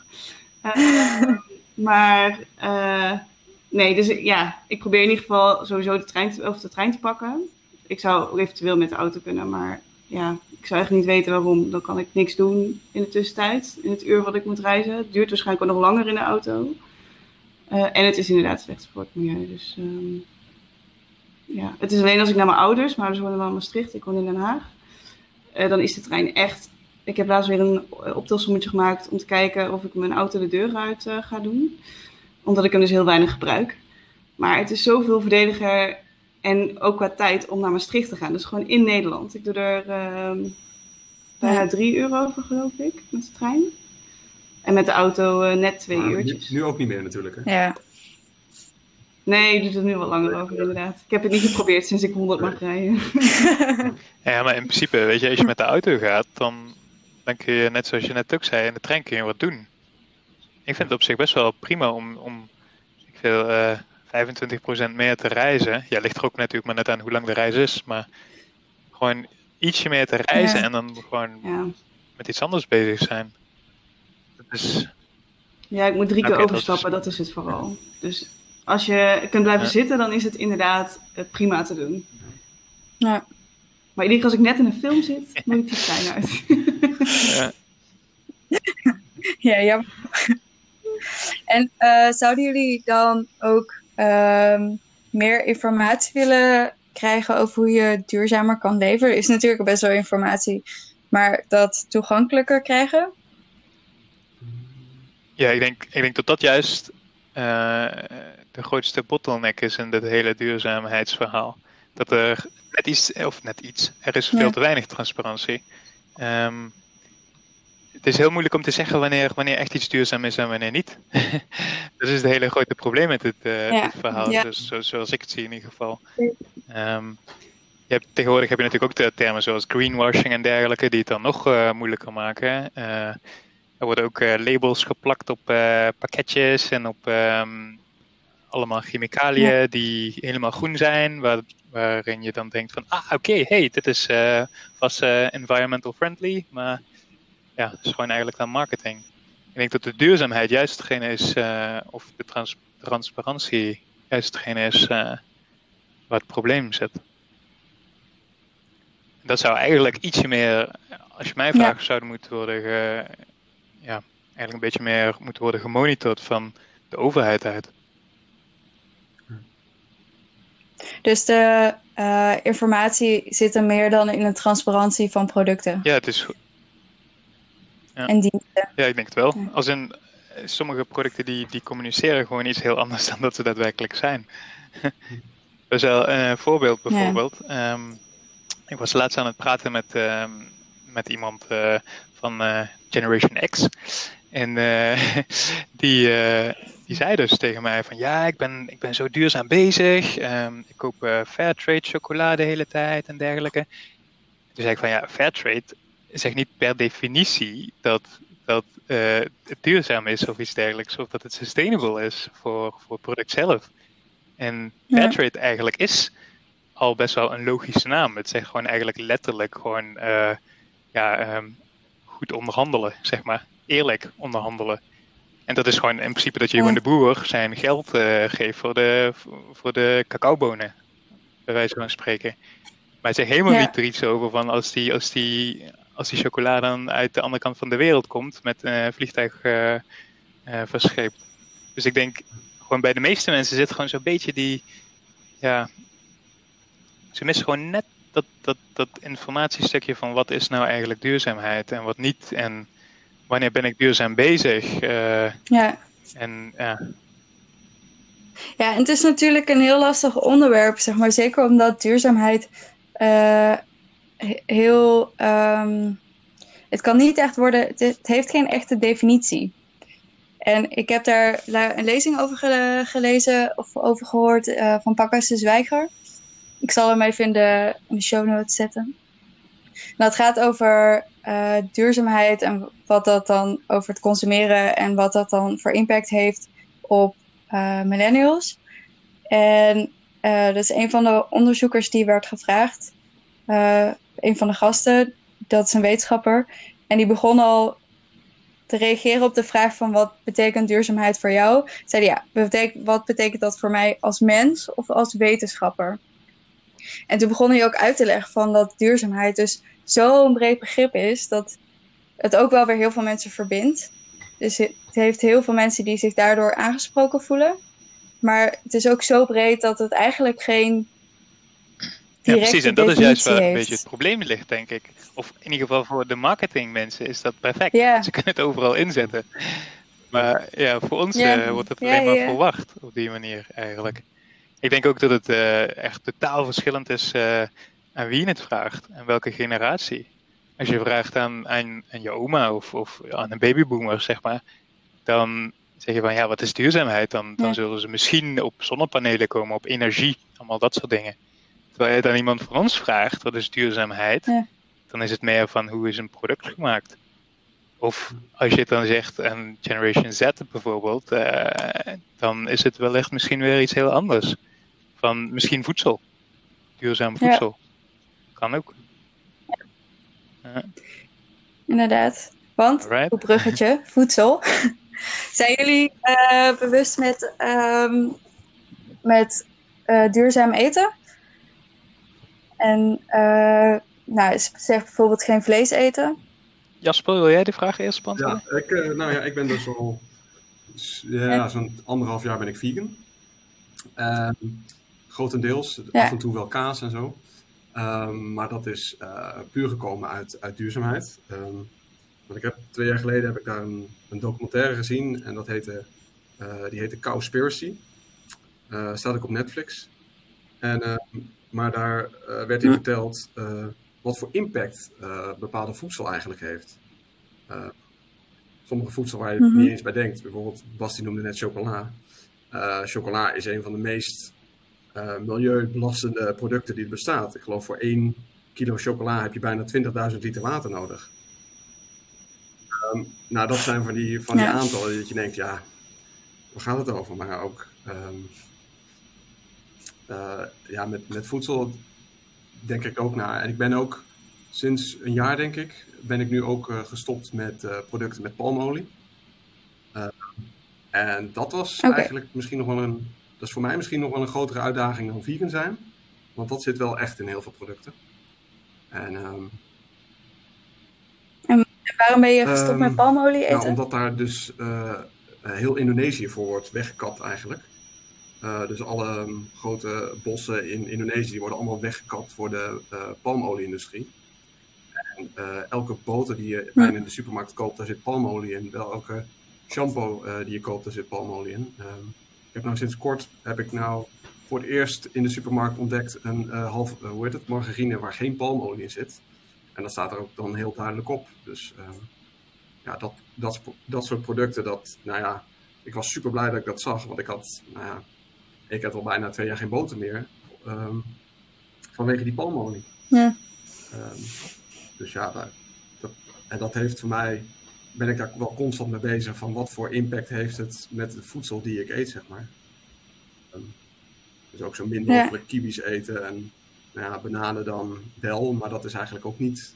Eh, maar eh, nee, dus ja, ik probeer in ieder geval sowieso de trein, te, of de trein te pakken. Ik zou eventueel met de auto kunnen, maar ja, ik zou echt niet weten waarom. Dan kan ik niks doen in de tussentijd, in het uur wat ik moet reizen. Het duurt waarschijnlijk ook nog langer in de auto. Uh, en het is inderdaad slecht voor het milieu. Dus um, ja, het is alleen als ik naar mijn ouders, mijn ouders wonen wel in Maastricht, ik woon in Den Haag. Uh, dan is de trein echt. Ik heb laatst weer een optelsommetje gemaakt om te kijken of ik mijn auto de deur uit uh, ga doen. Omdat ik hem dus heel weinig gebruik. Maar het is zoveel verdediger en ook qua tijd om naar Maastricht te gaan. Dus gewoon in Nederland. Ik doe er bijna drie uur over, geloof ik, met de trein. En met de auto uh, net twee maar uurtjes. Nu, nu, ook niet meer natuurlijk. Hè? Ja. Nee, ik doe er nu wel langer over inderdaad. Ik heb het niet geprobeerd sinds ik 100 mag rijden. [LAUGHS] ja, maar in principe, weet je, als je met de auto gaat, dan, dan kun je, net zoals je net ook zei, in de trein kun je wat doen. Ik vind het op zich best wel prima om, om ik veel, uh, 25% meer te reizen. Ja, ligt er ook natuurlijk maar net aan hoe lang de reis is, maar gewoon ietsje meer te reizen ja. en dan gewoon ja. met iets anders bezig zijn. Dus, ja, ik moet drie keer okay, overstappen, dat is... dat is het vooral. Dus als je kunt blijven ja. zitten, dan is het inderdaad prima te doen. Ja. Maar iedere keer als ik net in een film zit, [LAUGHS] moet ik die trein uit. ja. [LAUGHS] ja, ja. En uh, zouden jullie dan ook uh, meer informatie willen krijgen over hoe je duurzamer kan leven? Is natuurlijk best wel informatie, maar dat toegankelijker krijgen? Ja, ik denk, ik denk dat dat juist uh, de grootste bottleneck is in dit hele duurzaamheidsverhaal. Dat er net iets, of net iets, er is veel ja. te weinig transparantie. Um, het is heel moeilijk om te zeggen wanneer, wanneer echt iets duurzaam is en wanneer niet. [LAUGHS] dat is het hele grote probleem met dit, uh, ja. dit verhaal, ja. dus, zo, zoals ik het zie in ieder geval. Um, je hebt, tegenwoordig heb je natuurlijk ook de termen zoals greenwashing en dergelijke, die het dan nog uh, moeilijker maken. Uh, er worden ook labels geplakt op pakketjes en op um, allemaal chemicaliën ja. die helemaal groen zijn, waar, waarin je dan denkt van, ah oké, okay, hey, dit is vast environmental friendly, maar ja, het is gewoon eigenlijk dan marketing. Ik denk dat de duurzaamheid juist hetgene is, uh, of de trans transparantie juist hetgene is uh, waar het probleem zit. Dat zou eigenlijk ietsje meer, als je mij vraagt, ja. zouden moeten worden, ge, ja, eigenlijk een beetje meer moeten worden gemonitord van de overheid uit. Dus de uh, informatie zit er meer dan in de transparantie van producten. Ja, het is. Ja. En diensten. Ja, ik denk het wel. Als in sommige producten die, die communiceren gewoon iets heel anders [LAUGHS] dan dat ze daadwerkelijk zijn. [LAUGHS] dus wel een voorbeeld bijvoorbeeld. Ja. Um, ik was laatst aan het praten met, uh, met iemand uh, van uh, Generation X. En [LAUGHS] die, die zei dus tegen mij van ja, ik ben, ik ben zo duurzaam bezig. Um, ik koop Fairtrade chocolade de hele tijd en dergelijke. Toen zei ik van ja, Fairtrade zegt niet per definitie dat, dat het duurzaam is of iets dergelijks. Of dat het sustainable is voor, voor het product zelf. En Fairtrade ja. eigenlijk is al best wel een logische naam. Het zegt gewoon eigenlijk letterlijk gewoon uh, ja, um, goed onderhandelen, zeg maar. Eerlijk onderhandelen. En dat is gewoon in principe dat je gewoon de boer zijn geld uh, geeft voor de, voor de cacaobonen. Bij wijze van spreken. Maar het zegt helemaal ja. niet er iets over van als die, als die, als die chocola dan uit de andere kant van de wereld komt met een uh, vliegtuig uh, verscheept. Dus ik denk, gewoon bij de meeste mensen zit gewoon zo'n beetje die, ja, ze missen gewoon net dat, dat, dat informatiestukje van wat is nou eigenlijk duurzaamheid en wat niet. En wanneer ben ik duurzaam bezig. Uh, ja. En ja. Ja, en het is natuurlijk een heel lastig onderwerp, zeg maar. Zeker omdat duurzaamheid uh, heel. Um, het kan niet echt worden. Het, heeft geen echte definitie. En ik heb daar een lezing over gelezen of over gehoord uh, van Pakhuis de Zwijger. Ik zal hem even in de, in de show notes zetten. Nou, het gaat over uh, duurzaamheid en wat dat dan over het consumeren en wat dat dan voor impact heeft op uh, millennials. En dat is een van de onderzoekers die werd gevraagd. Een van de gasten, dat is een wetenschapper. En die begon al te reageren op de vraag van wat betekent duurzaamheid voor jou. Zei ja, wat betekent dat voor mij als mens of als wetenschapper? En toen begon hij ook uit te leggen van dat duurzaamheid dus zo'n breed begrip is dat het ook wel weer heel veel mensen verbindt. Dus het heeft heel veel mensen die zich daardoor aangesproken voelen. Maar het is ook zo breed dat het eigenlijk geen. Ja, precies. En dat is juist waar een beetje het probleem ligt, denk ik. Of in ieder geval voor de marketingmensen is dat perfect. Ze kunnen het overal inzetten. Maar ja, voor ons uh, wordt het alleen maar verwacht op die manier eigenlijk. Ik denk ook dat het uh, echt totaal verschillend is uh, aan wie je het vraagt en welke generatie. Als je vraagt aan, aan, aan je oma of, of aan een babyboomer, zeg maar, dan zeg je van ja, wat is duurzaamheid? Dan, dan zullen ze misschien op zonnepanelen komen, op energie, allemaal dat soort dingen. Terwijl je dan iemand van ons vraagt, wat is duurzaamheid? Ja. Dan is het meer van hoe is een product gemaakt? Of als je het dan zegt aan Generation Z bijvoorbeeld, uh, dan is het wellicht misschien weer iets heel anders van misschien voedsel. Duurzaam voedsel. Ja. Kan ook. Ja. Inderdaad. Want, op bruggetje, [LAUGHS] voedsel. Zijn jullie uh, bewust met, um, met uh, duurzaam eten? En uh, nou, zeg bijvoorbeeld geen vlees eten. Jasper, wil jij die vraag eerst beantwoorden? Ja, ik, nou ja, ik ben dus al ja, zo'n anderhalf jaar ben ik vegan. Uh, grotendeels. Ja. Af en toe wel kaas en zo. Um, maar dat is uh, puur gekomen uit, uit duurzaamheid. Um, want ik heb, twee jaar geleden heb ik daar een, een documentaire gezien en dat heette, uh, die heette Cowspiracy. Uh, staat ook op Netflix. En, ehm, maar daar werd in verteld wat voor impact bepaalde voedsel eigenlijk heeft. sommige voedsel waar je mm -hmm. niet eens bij denkt. Bijvoorbeeld, Basti noemde net chocola. chocola is een van de meest milieubelastende producten die er bestaat. Ik geloof voor 1 kilo chocola heb je bijna 20.000 liter water nodig. Um, nou, dat zijn van die, van die ja. aantallen dat je denkt, ja, waar gaat het over? Maar ook um, uh, ja, met, met voedsel denk ik ook naar. En ik ben ook sinds een jaar, denk ik, ben ik nu ook uh, gestopt met producten met palmolie. En dat was eigenlijk misschien nog wel een, dat is voor mij misschien nog wel een grotere uitdaging dan vegan zijn. Want dat zit wel echt in heel veel producten. En ehm, Waarom ben je gestopt Ehm, met palmolie eten? Nou, omdat daar dus eh, eh, heel Indonesië voor wordt weggekapt eigenlijk. Eh, dus alle ehm, grote bossen in Indonesië worden allemaal weggekapt voor de eh palmolie-industrie. En eh, elke boter die je bijna in de supermarkt koopt, daar zit palmolie in. Wel elke shampoo die je koopt, daar zit palmolie in. Ehm, ik heb nou sinds kort, heb ik nou voor het eerst in de supermarkt ontdekt een half, hoe heet het, margarine waar geen palmolie in zit. En dat staat er ook dan heel duidelijk op. Dus ehm, ja, dat, dat, dat soort producten, dat, nou ja, ik was super blij dat ik dat zag. Want ik had, nou ja, ik had al bijna twee jaar geen boter meer. ehm, vanwege die palmolie. Ja. Ehm, dus ja, daar, dat, en dat heeft voor mij, ben ik daar wel constant mee bezig van wat voor impact heeft het met het voedsel die ik eet, zeg maar. Ehm, dus ook zo min Ja. mogelijk kiwis eten en nou ja, bananen dan wel, maar dat is eigenlijk ook niet.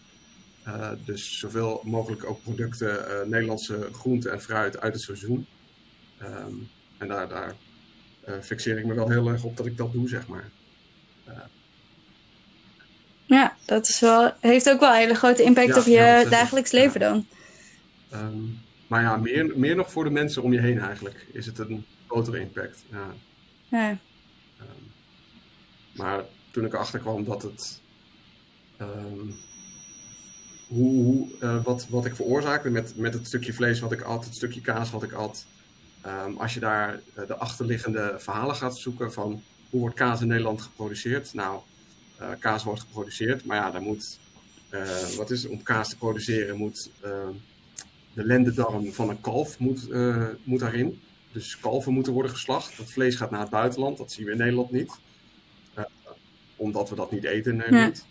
Eh, dus zoveel mogelijk ook producten, eh, Nederlandse groenten en fruit uit het seizoen. En daar, daar fixeer ik me wel heel erg op dat ik dat doe, zeg maar. Ja, dat is wel, heeft ook wel een hele grote impact Ja, op je ja, dagelijks leven Ja. dan. Ehm, maar ja, meer, meer nog voor de mensen om je heen eigenlijk is het een grotere impact. Ja, Ja. ehm, maar toen ik erachter kwam dat het. ehm, hoe, hoe, eh, wat, wat ik veroorzaakte met, met het stukje vlees wat ik at, het stukje kaas wat ik at. Ehm, als je daar eh, de achterliggende verhalen gaat zoeken van hoe wordt kaas in Nederland geproduceerd. Nou, eh, kaas wordt geproduceerd, maar ja, daar moet. eh, wat is het? Om kaas te produceren moet. ehm, de lendendarm van een kalf moet, moet daarin. Dus kalven moeten worden geslacht. Dat vlees gaat naar het buitenland. Dat zien we in Nederland niet. Omdat we dat niet eten in Nederland.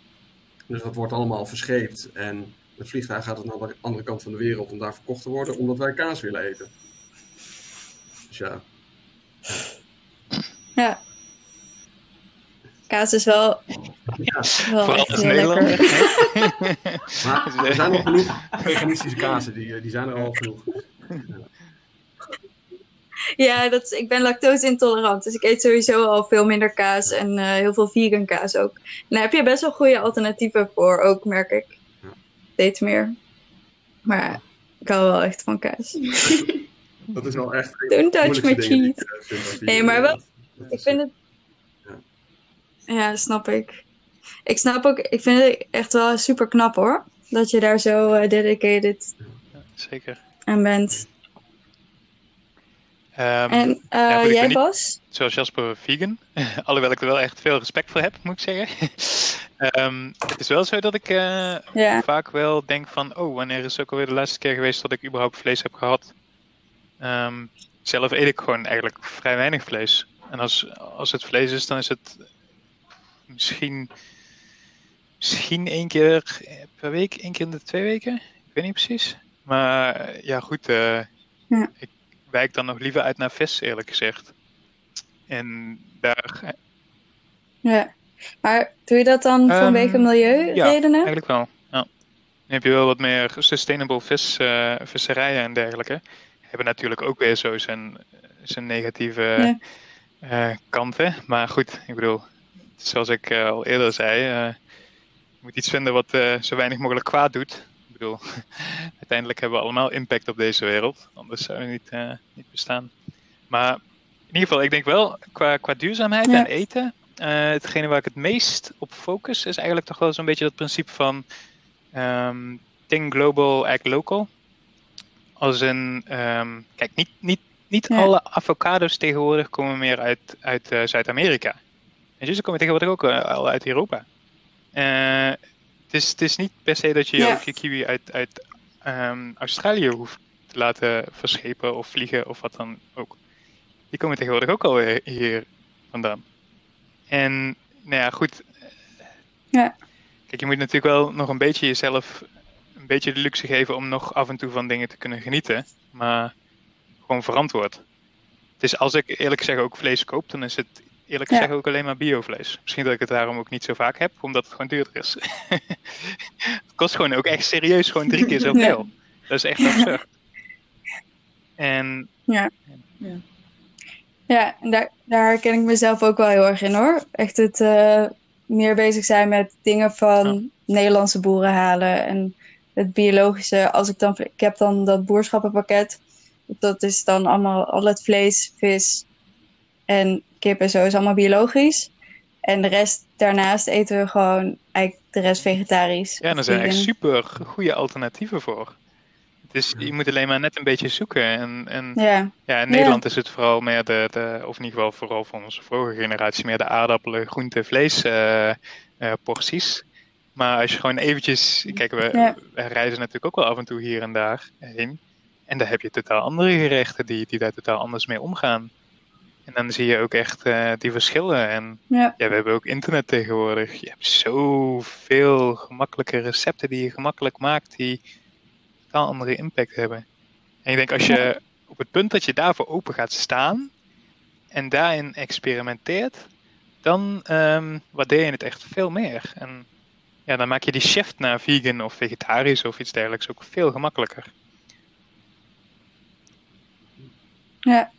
Dus dat wordt allemaal verscheept. En het vliegtuig gaat naar de andere kant van de wereld om daar verkocht te worden. Omdat wij kaas willen eten. Dus ja. ja. Kaas is wel, ja. wel Vooral echt als heel Nederlander. lekker. [LAUGHS] Maar er zijn nog genoeg veganistische kazen. Die, die zijn er al genoeg. Ja, dat, is- ik ben lactose intolerant, dus ik eet sowieso al veel minder kaas en eh, heel veel vegan kaas ook. En daar heb je best wel goede alternatieven voor, ook merk ik. Steeds meer. Maar ik hou wel echt van kaas. [LAUGHS] Dat is wel echt. Don't touch my cheese. eh, vind Nee, maar wel- inderdaad. Dat Ik is, vind eh, het. Ja, snap ik. Ik snap ook, ik vind het echt wel super knap hoor. Dat je daar zo eh, dedicated Zeker. aan bent. Ehm, En eh, ja, jij niet- Bas? zoals Jasper vegan. [LAUGHS] Alhoewel ik er wel echt veel respect voor heb, moet ik zeggen. [LAUGHS] Ehm, het is wel zo dat ik eh, Ja. vaak wel denk van, oh, wanneer is ook alweer de laatste keer geweest dat ik überhaupt vlees heb gehad? Ehm, zelf eet ik gewoon eigenlijk vrij weinig vlees. En als, als het vlees is, dan is het misschien, misschien één keer per week, één keer in de twee weken. Ik weet niet precies. Maar eh, ja, goed. eh, Ja. Ik wijk dan nog liever uit naar vis, eerlijk gezegd. En daar Ja. Maar doe je dat dan Ehm, vanwege milieuredenen? Eigenlijk wel, ja. Dan heb je wel wat meer sustainable vis, eh, visserijen en dergelijke. Hebben natuurlijk ook weer zo zijn, zijn negatieve Ja. eh, kanten. Maar goed, ik bedoel, zoals ik eh, al eerder zei, eh, je moet iets vinden wat zo weinig mogelijk kwaad doet. Ik bedoel, [LAUGHS] uiteindelijk hebben we allemaal impact op deze wereld. Anders zou het niet, niet bestaan. Maar in ieder geval, ik denk wel, qua, qua duurzaamheid Ja. en eten, hetgene waar ik het meest op focus, is eigenlijk toch wel zo'n beetje dat principe van ehm think global, act local. Als in, ehm, kijk, niet, niet, niet Ja. alle avocado's tegenwoordig komen meer uit, uit eh, Zuid-Amerika. En dus ze komen tegenwoordig ook eh, al uit Europa. Eh, het, is, het is niet per se dat je Ja. ook je kiwi uit, uit ehm, Australië hoeft te laten verschepen of vliegen of wat dan ook. Die komen tegenwoordig ook alweer hier vandaan. En nou ja, goed. Ja. Kijk, je moet natuurlijk wel nog een beetje jezelf een beetje de luxe geven om nog af en toe van dingen te kunnen genieten. Maar gewoon verantwoord. Dus als ik eerlijk gezegd ook vlees koop, dan is het eerlijk Ja. gezegd ook alleen maar biovlees. Misschien dat ik het daarom ook niet zo vaak heb, omdat het gewoon duurder is. [LAUGHS] het kost gewoon ook echt serieus gewoon drie keer zoveel. [LAUGHS] Dat is echt absurd. [LAUGHS] En Ja, en daar, daar herken ik mezelf ook wel heel erg in hoor. Echt het eh, meer bezig zijn met dingen van Nederlandse boeren halen en het biologische. Als ik dan, ik heb dan dat boerschappenpakket. Dat is dan allemaal al het vlees, vis en kip en zo is allemaal biologisch. En de rest daarnaast eten we gewoon eigenlijk de rest vegetarisch. Ja, of daar zijn echt super goede alternatieven voor. Dus je moet alleen maar net een beetje zoeken. En, en Ja, ja, in Nederland is het vooral meer de, de, of in ieder geval vooral van onze vorige generatie, meer de aardappelen, groente, vlees eh, eh, porties. Maar als je gewoon eventjes, kijk, we, Ja. we reizen natuurlijk ook wel af en toe hier en daar heen. En daar heb je totaal andere gerechten die, die daar totaal anders mee omgaan. En dan zie je ook echt eh, die verschillen. En ja, ja, we hebben ook internet tegenwoordig. Je hebt zoveel gemakkelijke recepten die je gemakkelijk maakt, die totaal andere impact hebben. En ik denk als je op het punt dat je daarvoor open gaat staan en daarin experimenteert, dan ehm, waardeer je het echt veel meer. En ja, dan maak je die shift naar vegan of vegetarisch of iets dergelijks ook veel gemakkelijker. ja.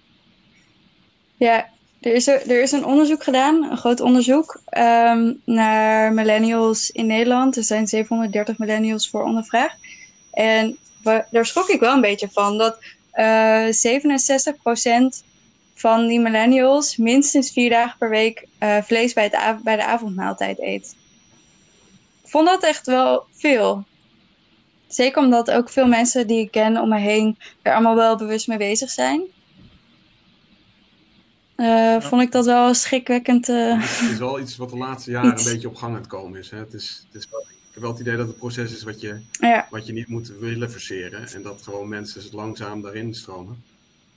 Ja, er is, er, er is een onderzoek gedaan, een groot onderzoek, ehm, naar millennials in Nederland. Er zijn 730 millennials voor ondervraagd. En daar schrok ik wel een beetje van, dat eh 67% van die millennials minstens vier dagen per week eh, vlees bij, het bij de avondmaaltijd eet. Ik vond dat echt wel veel. Zeker omdat ook veel mensen die ik ken om me heen er allemaal wel bewust mee bezig zijn. Eh, Vond ik dat wel schrikwekkend. eh, Het is wel iets wat de laatste jaren Iets. een beetje op gang aan het komen is. Hè? Het is, het is wel, ik heb wel het idee dat het proces is wat je, ja, wat je niet moet willen forceren. En dat gewoon mensen langzaam daarin stromen.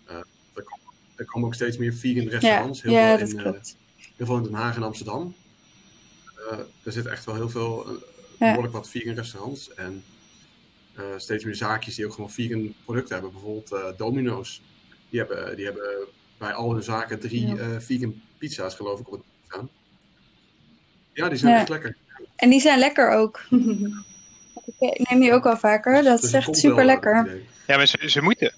Eh, er, komen, er komen ook steeds meer vegan ja, restaurants. Heel, veel in, klopt. heel veel in Den Haag en Amsterdam. Eh, er zit echt wel heel veel, eh, behoorlijk wat vegan restaurants. En eh, steeds meer zaakjes die ook gewoon vegan producten hebben. Bijvoorbeeld eh, Domino's. Die hebben, die hebben bij al hun zaken drie Ja. eh, vegan pizza's geloof ik op het staan. Ja, die zijn Ja. echt lekker. En die zijn lekker ook. [LAUGHS] Ik neem die ook wel vaker. Dat Dus is het echt super lekker. dat. Ja, maar ze, ze moeten.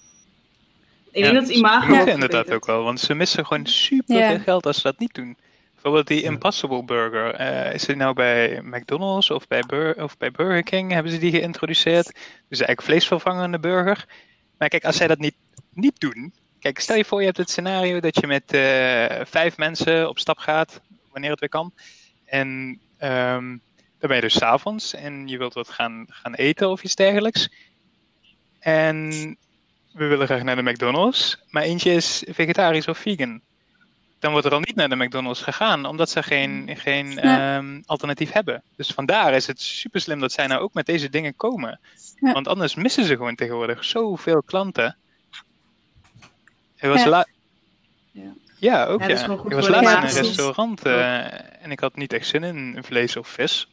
Ik denk dat het ze imago moeten ook inderdaad ook wel, want ze missen gewoon super Ja. veel geld als ze dat niet doen. Bijvoorbeeld die. Impossible Burger. eh, is die nou bij McDonald's of bij, Bur of bij Burger King? Hebben ze die geïntroduceerd? Dus eigenlijk vleesvervangende burger. Maar kijk, als zij dat niet, niet doen. Kijk, stel je voor je hebt het scenario dat je met eh, vijf mensen op stap gaat, wanneer het weer kan. En ehm, dan ben je dus 's avonds en je wilt wat gaan, gaan eten of iets dergelijks. En we willen graag naar de McDonald's, maar eentje is vegetarisch of vegan. Dan wordt er al niet naar de McDonald's gegaan, omdat ze geen, geen Ja. ehm, alternatief hebben. Dus vandaar is het super slim dat zij nou ook met deze dingen komen. Ja. Want anders missen ze gewoon tegenwoordig zoveel klanten. Er was Ja. la- Ja. ja, ook Ja, Ik was laatst in een restaurant eh, en ik had niet echt zin in vlees of vis.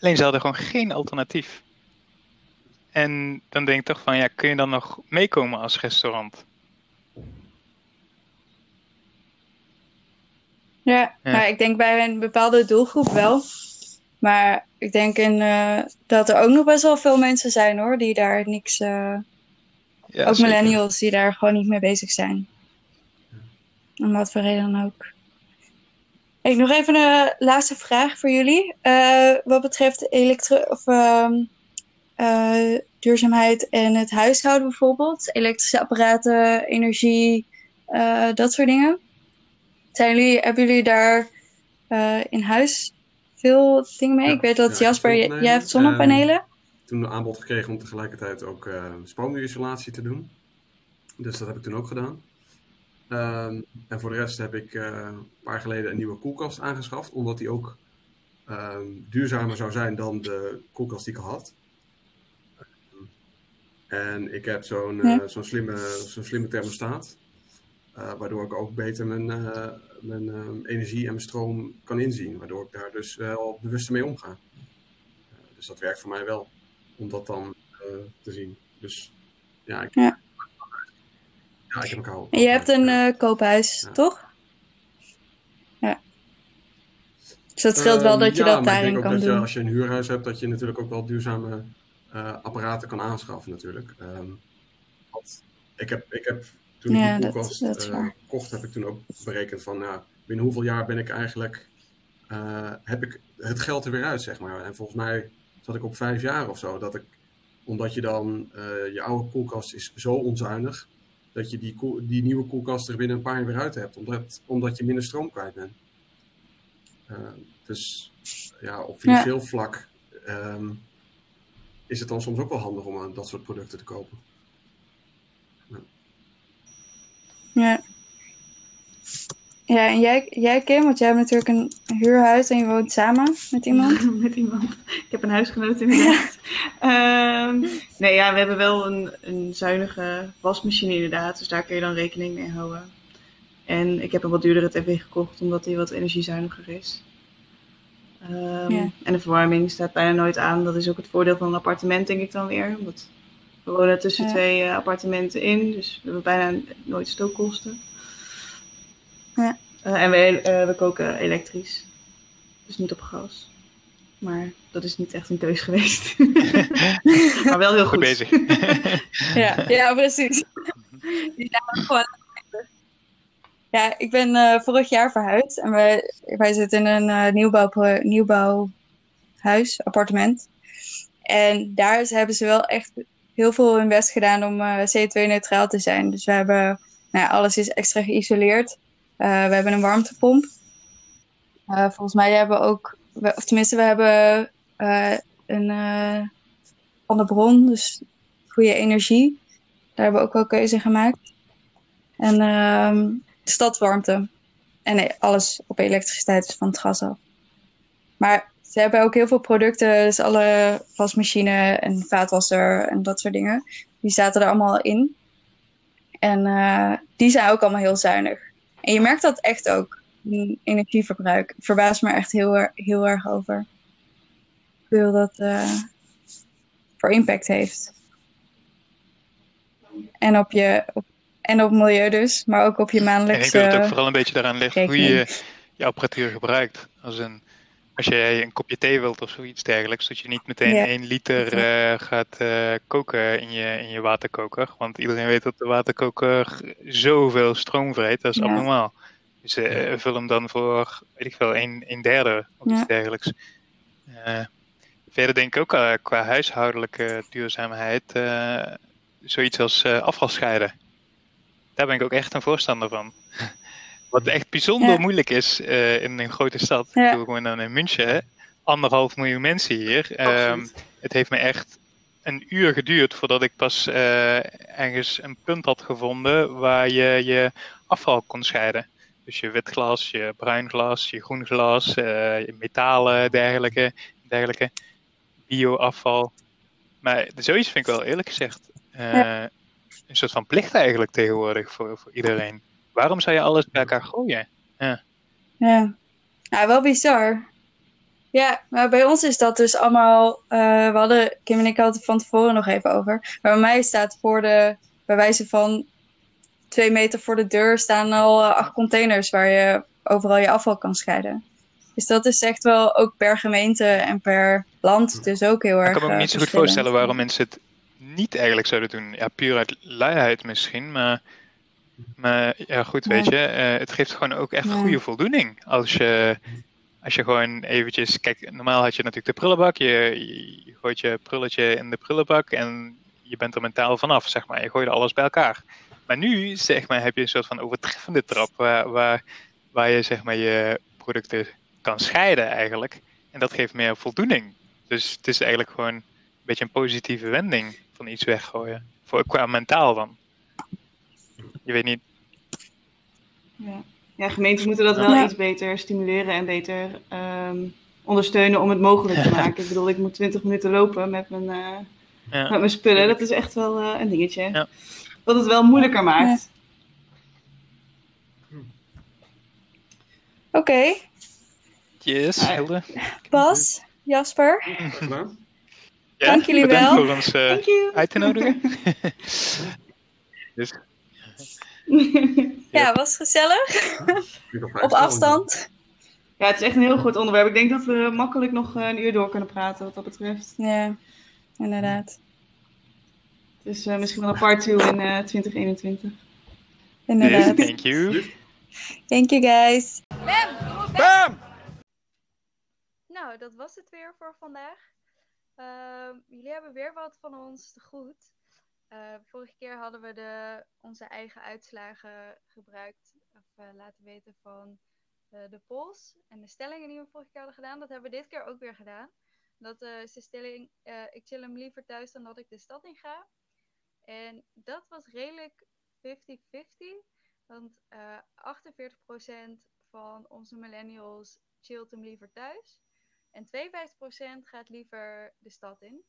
Alleen ze hadden gewoon geen alternatief. En dan denk ik toch van, ja, kun je dan nog meekomen als restaurant? Ja, Ja. maar ik denk bij een bepaalde doelgroep wel. Maar ik denk in, eh, dat er ook nog best wel veel mensen zijn hoor, die daar niks. eh, Ja, ook zeker. millennials die daar gewoon niet mee bezig zijn. Om wat voor reden dan ook. Ik nog even een laatste vraag voor jullie. Eh, wat betreft elektro of, ehm, eh, duurzaamheid en het huishouden bijvoorbeeld. Elektrische apparaten, energie, dat soort dingen. Zijn jullie, hebben jullie daar eh, in huis veel dingen mee? Ja, ik weet dat ja, Jasper, jij hebt zonnepanelen. Toen een aanbod gekregen om tegelijkertijd ook spoomuurisolatie te doen. Dus dat heb ik toen ook gedaan. Ehm, en voor de rest heb ik eh, een paar geleden een nieuwe koelkast aangeschaft, omdat die ook ehm, duurzamer zou zijn dan de koelkast die ik al had. En ik heb zo'n Ja. zo'n slimme, zo'n slimme thermostaat, waardoor ik ook beter mijn, eh, mijn ehm, energie en mijn stroom kan inzien, waardoor ik daar dus wel bewuster mee omga. Eh, dus dat werkt voor mij wel, om dat dan eh, te zien. Dus ja, ik, Ja. ja, ik heb een kou. En je hebt een eh, koophuis, Ja. toch? Ja. Dus dat scheelt wel dat je ja, dat daarin denk ook kan dat je, doen. als je een huurhuis hebt, dat je natuurlijk ook wel duurzame eh, apparaten kan aanschaffen natuurlijk. Ehm, ik heb, ik heb toen ik Ja, die dat- koelkast dat is eh, kocht, heb ik toen ook berekend van, nou, binnen hoeveel jaar ben ik eigenlijk, eh, heb ik het geld er weer uit, zeg maar. En volgens mij zat ik op vijf jaar of zo, dat ik, omdat je dan, eh, je oude koelkast is zo onzuinig, dat je die, die nieuwe koelkast er binnen een paar jaar weer uit hebt, omdat, omdat je minder stroom kwijt bent. Dus ja, op financieel vlak ehm, is het dan soms ook wel handig om aan dat soort producten te kopen. Ja. Ja, en jij, jij Kim, want jij hebt natuurlijk een huurhuis en je woont samen met iemand. [LAUGHS] Met iemand. Ik heb een huisgenoot [LAUGHS] inderdaad. Ehm, nee, ja, we hebben wel een, een zuinige wasmachine inderdaad. Dus daar kun je dan rekening mee houden. En ik heb een wat duurdere tv gekocht, omdat die wat energiezuiniger is. Ehm, Ja. En de verwarming staat bijna nooit aan. Dat is ook het voordeel van een appartement, denk ik dan weer. Want we wonen tussen Ja. twee eh, appartementen in, dus we hebben bijna nooit stookkosten. Ja. Eh, en we, eh, we koken elektrisch, dus niet op gas. Maar dat is niet echt een keus geweest. [LAUGHS] maar wel heel goed. Goed bezig. [LAUGHS] Ja, ja precies. Gewoon. Ja, ik ben eh, vorig jaar verhuisd en wij, wij zitten in een eh, nieuwbouw, nieuwbouwhuis, appartement. En daar hebben ze wel echt heel veel hun best gedaan om eh, CO2-neutraal te zijn. Dus we hebben, nou ja, alles is extra geïsoleerd. Eh, we hebben een warmtepomp. Eh, volgens mij hebben we ook, of tenminste, we hebben een van de bron, dus goede energie. Daar hebben we ook wel keuze in gemaakt. En ehm stadswarmte. En nee, alles op elektriciteit is van het gas af. Maar ze hebben ook heel veel producten, dus alle wasmachine en vaatwasser en dat soort dingen. Die zaten er allemaal in. En eh, die zijn ook allemaal heel zuinig. En je merkt dat echt ook energieverbruik. Ik verbaas me echt heel, heel erg over. Hoeveel dat eh, voor impact heeft. En op je op, en op milieu dus, maar ook op je En ik maandelijkse. denk dat het ook vooral een beetje daaraan ligt hoe je je apparatuur gebruikt. Als, een, als jij een kopje thee wilt of zoiets dergelijks, dat je niet meteen Ja. 1 liter eh, gaat eh, koken in je, in je waterkoker. Want iedereen weet dat de waterkoker zoveel stroom vreet, dat is Ja. abnormaal. Dus eh, vul hem dan voor, weet ik veel, 1, 1 derde of Ja. iets dergelijks. Eh, verder denk ik ook eh, qua huishoudelijke duurzaamheid, eh, zoiets als eh, afval scheiden. Daar ben ik ook echt een voorstander van. [LAUGHS] Wat echt bijzonder Ja. moeilijk is eh, in een grote stad. Ja. Ik bedoel, gewoon dan in München, anderhalf miljoen mensen hier. Ehm, Absoluut. het heeft me echt een uur geduurd voordat ik pas eh, ergens een punt had gevonden waar je je afval kon scheiden. Dus je wit glas, je bruin glas, je groen glas, je metalen, dergelijke, dergelijke bioafval. Maar zoiets vind ik wel eerlijk gezegd een soort van plicht eigenlijk tegenwoordig voor, voor iedereen. Waarom zou je alles bij elkaar gooien? Ja. ja, wel bizar. Ja, maar bij ons is dat dus allemaal. eh, we hadden Kim en ik hadden het van tevoren nog even over. Maar bij mij staat voor de. Bij wijze van twee meter voor de deur staan al eh, acht containers waar je overal je afval kan scheiden. Dus dat is echt wel ook per gemeente en per land dus ook heel Ik erg. kan me ook eh, niet zo goed voorstellen waarom mensen het niet eigenlijk zouden doen. Ja, puur uit luiheid misschien, maar, maar ja, goed, weet je, eh, het geeft gewoon ook echt goede voldoening. Als je, als je gewoon eventjes, kijk, normaal had je natuurlijk de prullenbak, je gooit je prulletje in de prullenbak en je bent er mentaal vanaf, zeg maar. Je gooit alles bij elkaar. Maar nu, zeg maar, heb je een soort van overtreffende trap waar, waar, waar je, zeg maar, je producten kan scheiden eigenlijk. En dat geeft meer voldoening. Dus het is eigenlijk gewoon een beetje een positieve wending van iets weggooien. Voor, qua mentaal dan. Je weet niet. Ja. ja, gemeenten moeten dat wel Ja. iets beter stimuleren en beter ehm, ondersteunen om het mogelijk te maken. Ik bedoel, ik moet 20 minuten lopen met mijn, eh, Ja. met mijn spullen. Dat is echt wel eh, een dingetje. Ja. Wat het wel moeilijker maakt. Oké, Yes. Hilde. Bas, Jasper? Ja, Dank jullie bedankt wel. voor ons you. uit te nodigen. [LAUGHS] dus ja, was gezellig. Op afstand. ja, het is echt een heel goed onderwerp. Ik denk dat we makkelijk nog eh, een uur door kunnen praten wat dat betreft. Ja, inderdaad. Dus eh, misschien wel een part 2 in eh, 2021. Inderdaad. Thank you. Thank you guys. Nou, dat was het weer voor vandaag. Ehm, jullie hebben weer wat van ons te goed. Eh, vorige keer hadden we de, onze eigen uitslagen gebruikt, of eh, laten weten van eh, de polls en de stellingen die we vorige keer hadden gedaan. Dat hebben we dit keer ook weer gedaan. Dat is de stelling, ik chill hem liever thuis dan dat ik de stad in ga. En dat was redelijk 50-50. Want 48% van onze millennials chillt hem liever thuis. En 52% gaat liever de stad in.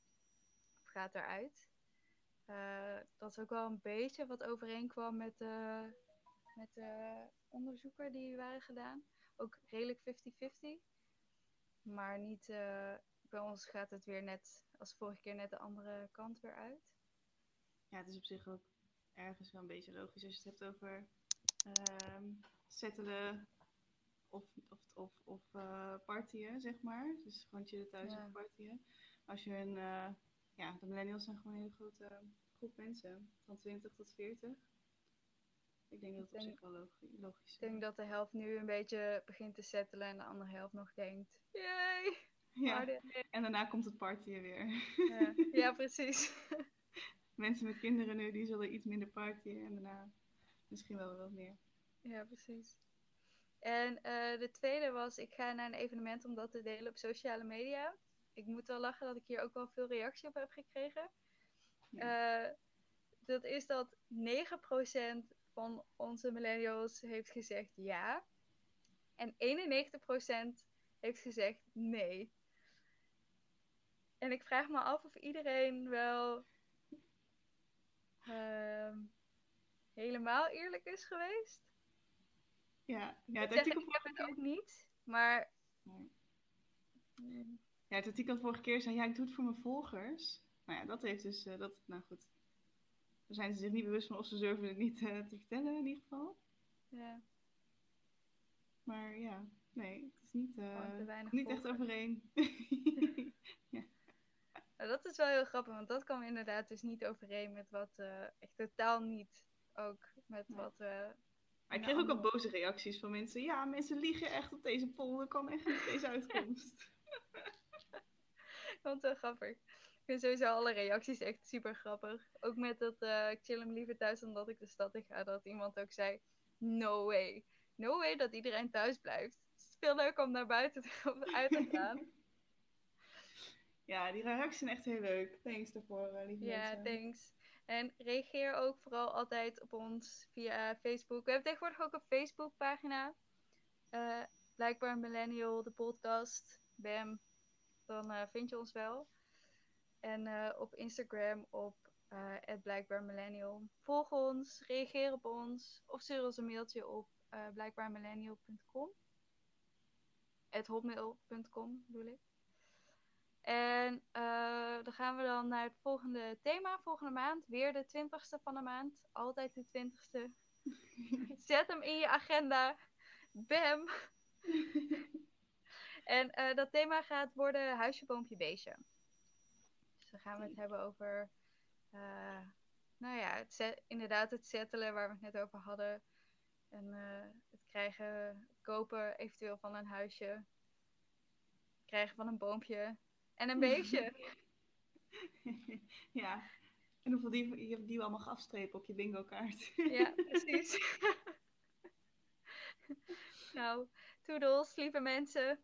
Of gaat eruit. Uh, dat is ook wel een beetje wat overeenkwam met de, met de onderzoeken die waren gedaan. Ook redelijk 50-50. Maar niet, uh, bij ons gaat het weer net als vorige keer net de andere kant weer uit. Ja, het is op zich ook ergens wel een beetje logisch als je het hebt over uh, settelen of, of, of, of uh, partyen, zeg maar. Dus gewoon chillen thuis ja. of partyen. Als je een, uh, ja, de millennials zijn gewoon een hele grote groep mensen, van 20 tot 40. Ik denk dat het op zich wel logisch, logisch is. Ik denk dat de helft nu een beetje begint te settelen en de andere helft nog denkt, yay! Ja, en daarna komt het partyen weer. Ja, [LAUGHS] ja precies. mensen met kinderen nu, die zullen iets minder partyen en daarna misschien wel wat meer. Ja, precies. En uh, de tweede was, ik ga naar een evenement om dat te delen op sociale media. Ik moet wel lachen dat ik hier ook wel veel reactie op heb gekregen. Uh, dat is dat 9% van onze millennials heeft gezegd ja. En 91% heeft gezegd nee. En ik vraag me af of iedereen wel uh, helemaal eerlijk is geweest. Ja, ja het ik ik heb het ook niet, maar... Nee. Ja, het artikel vorige keer zei, ja, ik doe het voor mijn volgers. Nou ja, dat heeft dus, uh, dat, nou goed. Daar zijn ze zich niet bewust van of ze durven het niet uh, te vertellen in ieder geval. Ja. Maar ja, nee, het is niet, uh, niet echt overeen. [LAUGHS] ja. nou, dat is wel heel grappig, want dat kwam inderdaad dus niet overeen met wat, echt totaal niet ook met ja. wat maar ik kreeg ook al boze reacties van mensen. Ja, mensen liegen echt op deze poll. Dat kan echt niet deze [LAUGHS] uitkomst. Want wel grappig. Ik vind sowieso alle reacties echt super grappig. Ook met dat uh, ik chill hem liever thuis dan dat ik de stad in ga. Dat iemand ook zei, no way. No way dat iedereen thuis blijft. Het is veel leuker om naar buiten te, uit te [LAUGHS] gaan. ja, die reacties zijn echt heel leuk. Thanks daarvoor, uh, lieve Ja, mensen. thanks. En reageer ook vooral altijd op ons via Facebook. We hebben tegenwoordig ook een Facebookpagina. Uh, blijkbaar Millennial, de podcast. Bam. Dan uh, vind je ons wel. En uh, op Instagram op blijkbaar Millennial. Volg ons, reageer op ons. Of stuur ons een mailtje op blijkbaarmillennial.com. hotmail.com bedoel ik. En uh, dan gaan we dan naar het volgende thema, volgende maand. Weer de twintigste van de maand. Altijd de twintigste. [LAUGHS] Zet hem in je agenda. Bam! [LAUGHS] en uh, dat thema gaat worden huisje, boompje, beestje. Dus dan gaan we het hebben over... Uh, nou ja, het inderdaad het settelen waar we het net over hadden. En het krijgen, kopen eventueel van een huisje. Het krijgen van een boompje. En een beestje. [LAUGHS] [LAUGHS] ja. En hoeveel die, je die allemaal afstrepen op je bingo kaart. ja, [LAUGHS] precies. nou, toedels, lieve mensen.